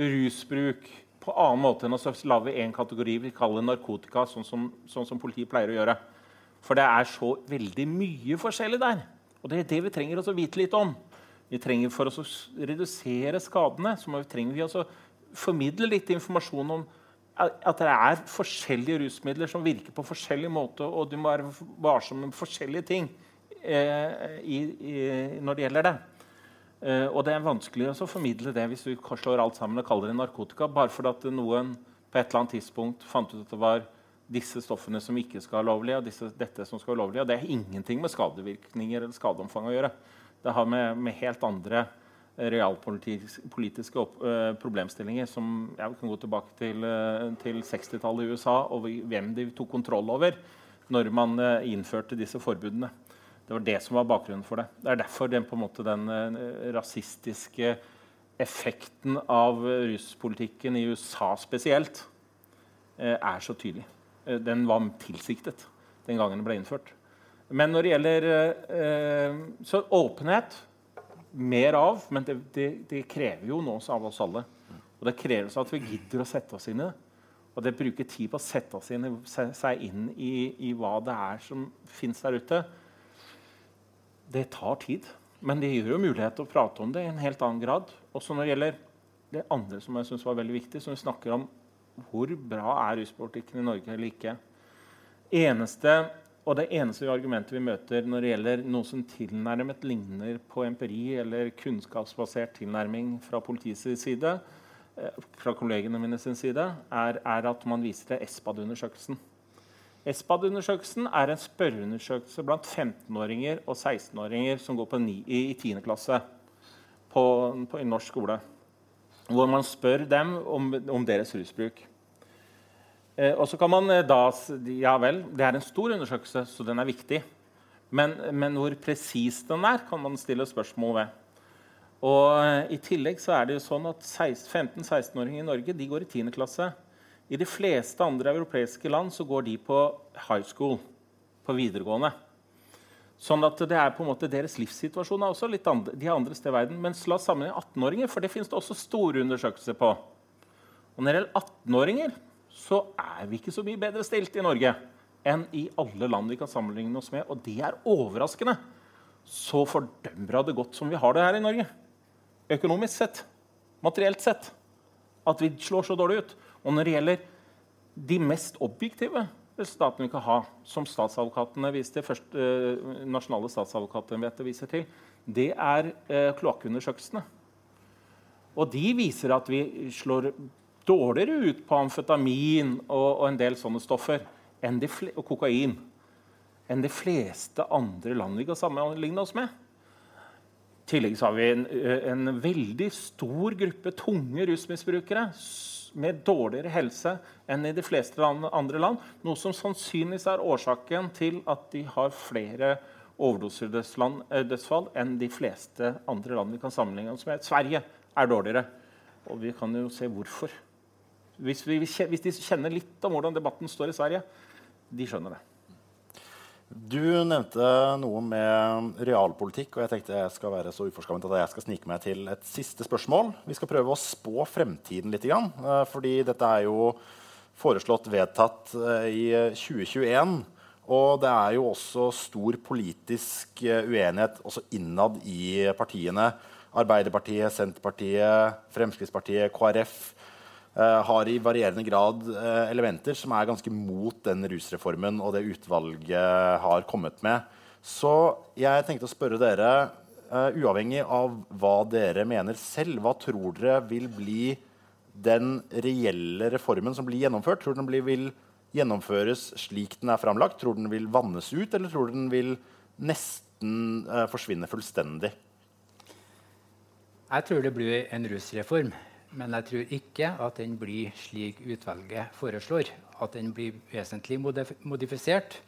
rusbruk på annen måte enn å lage en kategori vi kaller narkotika, sånn som, sånn som politiet pleier å gjøre. For det er så veldig mye forskjellig der. Og det er det vi trenger å vite litt om. Vi trenger For å redusere skadene så trenger vi å formidle litt informasjon om at det er forskjellige rusmidler som virker på forskjellig måte, og du må være varsom med forskjellige ting eh, i, i, når det gjelder det. Eh, og det er vanskelig å formidle det hvis du slår alt sammen og kaller det narkotika, bare fordi noen på et eller annet tidspunkt fant ut at det var disse stoffene som ikke skal være lovlige, og disse, dette som skal være lovlige. Og det har ingenting med skadevirkninger eller skadeomfang å gjøre. Det har med, med helt andre realpolitiske uh, problemstillinger som ja, vi kan gå tilbake til, uh, til 60-tallet i USA og hvem de tok kontroll over når man uh, innførte disse forbudene. Det var det som var bakgrunnen for det. Det er derfor den, måte, den rasistiske effekten av ruspolitikken i USA spesielt er så tydelig. Eh, den var tilsiktet den gangen den ble innført. Men når det gjelder eh, Så åpenhet mer av, men det, det, det krever jo nå av oss alle. Og det kreves at vi gidder å sette oss inn i det. Og det bruker tid på å sette oss inn, seg inn i, i hva det er som fins der ute. Det tar tid. Men det gir jo mulighet til å prate om det i en helt annen grad. Også når det gjelder det andre som jeg synes var veldig viktig, som vi snakker om hvor bra er ruspolitikken i Norge eller ikke. Eneste, og Det eneste argumentet vi møter når det gjelder noe som tilnærmet ligner på empiri eller kunnskapsbasert tilnærming fra politiets side, eh, fra kollegene mine sin side, er, er at man viser til ESPAD-undersøkelsen. ESPAD-undersøkelsen er en spørreundersøkelse blant 15-åringer og 16-åringer som går ni, i 10. klasse på, på, i norsk skole hvor man spør dem om, om deres rusbruk. Eh, og så kan man eh, da Ja vel, det er en stor undersøkelse, så den er viktig. Men, men hvor presis den er, kan man stille spørsmål ved. Og eh, I tillegg så er det jo sånn at 15-16-åringer i Norge de går i 10. klasse. I de fleste andre europeiske land så går de på high school, på videregående. Sånn at det er på en måte Deres livssituasjon er også litt andre, de andre steder i verden. Mens la oss sammenligne 18-åringer, for det finnes det også store undersøkelser på. Og når det gjelder 18-åringer, så er vi ikke så mye bedre stilt i Norge enn i alle land vi kan sammenligne oss med. Og det er overraskende. Så fordømmer det godt som vi har det her i Norge. Økonomisk sett. Materielt sett. At vi slår så dårlig ut. Og når det gjelder de mest objektive staten kan ha, som statsadvokatene viste, først, eh, nasjonale statsadvokatembetet viser til, det er eh, kloakkundersøkelsene. Og de viser at vi slår dårligere ut på amfetamin og, og en del sånne stoffer og kokain enn de fleste andre land vi kan sammenligne oss med. I tillegg har vi en, en veldig stor gruppe tunge rusmisbrukere med dårligere helse enn i de fleste andre land. Noe som sannsynligvis er årsaken til at de har flere overdosedødsfall enn de fleste andre land vi kan sammenligne oss med. Sverige er dårligere. Og vi kan jo se hvorfor. Hvis, vi, hvis de kjenner litt om hvordan debatten står i Sverige, de skjønner det. Du nevnte noe med realpolitikk, og jeg tenkte jeg skal være så uforskammet at jeg skal snike meg til et siste spørsmål. Vi skal prøve å spå fremtiden litt, eh, fordi dette er jo foreslått vedtatt eh, i 2021. Og det er jo også stor politisk eh, uenighet også innad i partiene. Arbeiderpartiet, Senterpartiet, Fremskrittspartiet, KrF har i varierende grad uh, elementer som er ganske mot den rusreformen og det utvalget har kommet med. Så jeg tenkte å spørre dere, uh, uavhengig av hva dere mener selv, hva tror dere vil bli den reelle reformen som blir gjennomført? Tror den blir, vil gjennomføres slik den er framlagt? Tror den vil vannes ut, eller tror den vil nesten forsvinne fullstendig? Jeg tror det blir en rusreform. Men jeg tror ikke at den blir slik utvalget foreslår. At den blir vesentlig modif modifisert,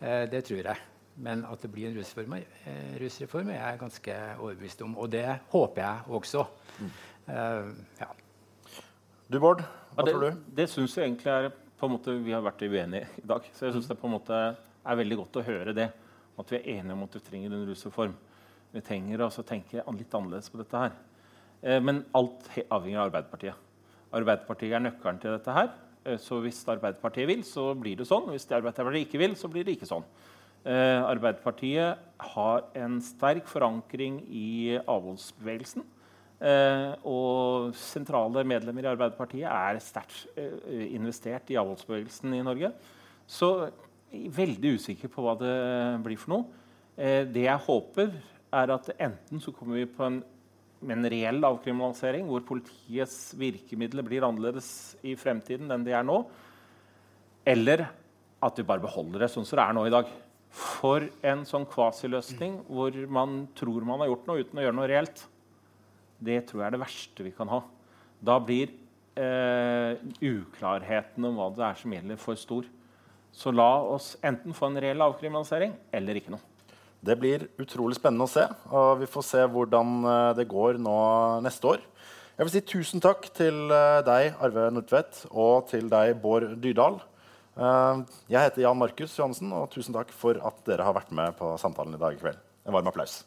eh, det tror jeg. Men at det blir en rusreform, eh, rusreform, er jeg ganske overbevist om. Og det håper jeg også. Mm. Uh, ja. Du, Bård, hva ja, det, tror du? Det syns jeg egentlig er på en måte, Vi har vært uenige i dag. Så jeg syns det på en måte er veldig godt å høre det. At vi er enige om at vi trenger en rusreform. Vi trenger å tenke litt annerledes på dette her. Eh, men alt avhenger av Arbeiderpartiet. Arbeiderpartiet er nøkkelen til dette her. Eh, så hvis Arbeiderpartiet vil, så blir det sånn. Hvis Arbeiderpartiet ikke vil, så blir det ikke sånn. Eh, Arbeiderpartiet har en sterk forankring i avholdsbevegelsen. Og sentrale medlemmer i Arbeiderpartiet er sterkt investert i avholdsbevegelsen i Norge. Så veldig usikker på hva det blir for noe. Det jeg håper, er at enten så kommer vi på en, med en reell avkriminalisering, hvor politiets virkemidler blir annerledes i fremtiden enn de er nå, eller at vi bare beholder det sånn som det er nå i dag. For en sånn kvasiløsning hvor man tror man har gjort noe uten å gjøre noe reelt det tror jeg er det verste vi kan ha. Da blir eh, uklarheten om hva det er som gjelder, for stor. Så la oss enten få en reell avkriminalisering eller ikke noe. Det blir utrolig spennende å se. og Vi får se hvordan eh, det går nå neste år. Jeg vil si tusen takk til eh, deg, Arve Nordtvedt, og til deg, Bård Dyrdal. Eh, jeg heter Jan Markus Johansen, og tusen takk for at dere har vært med på samtalen i dag kveld. En varm applaus.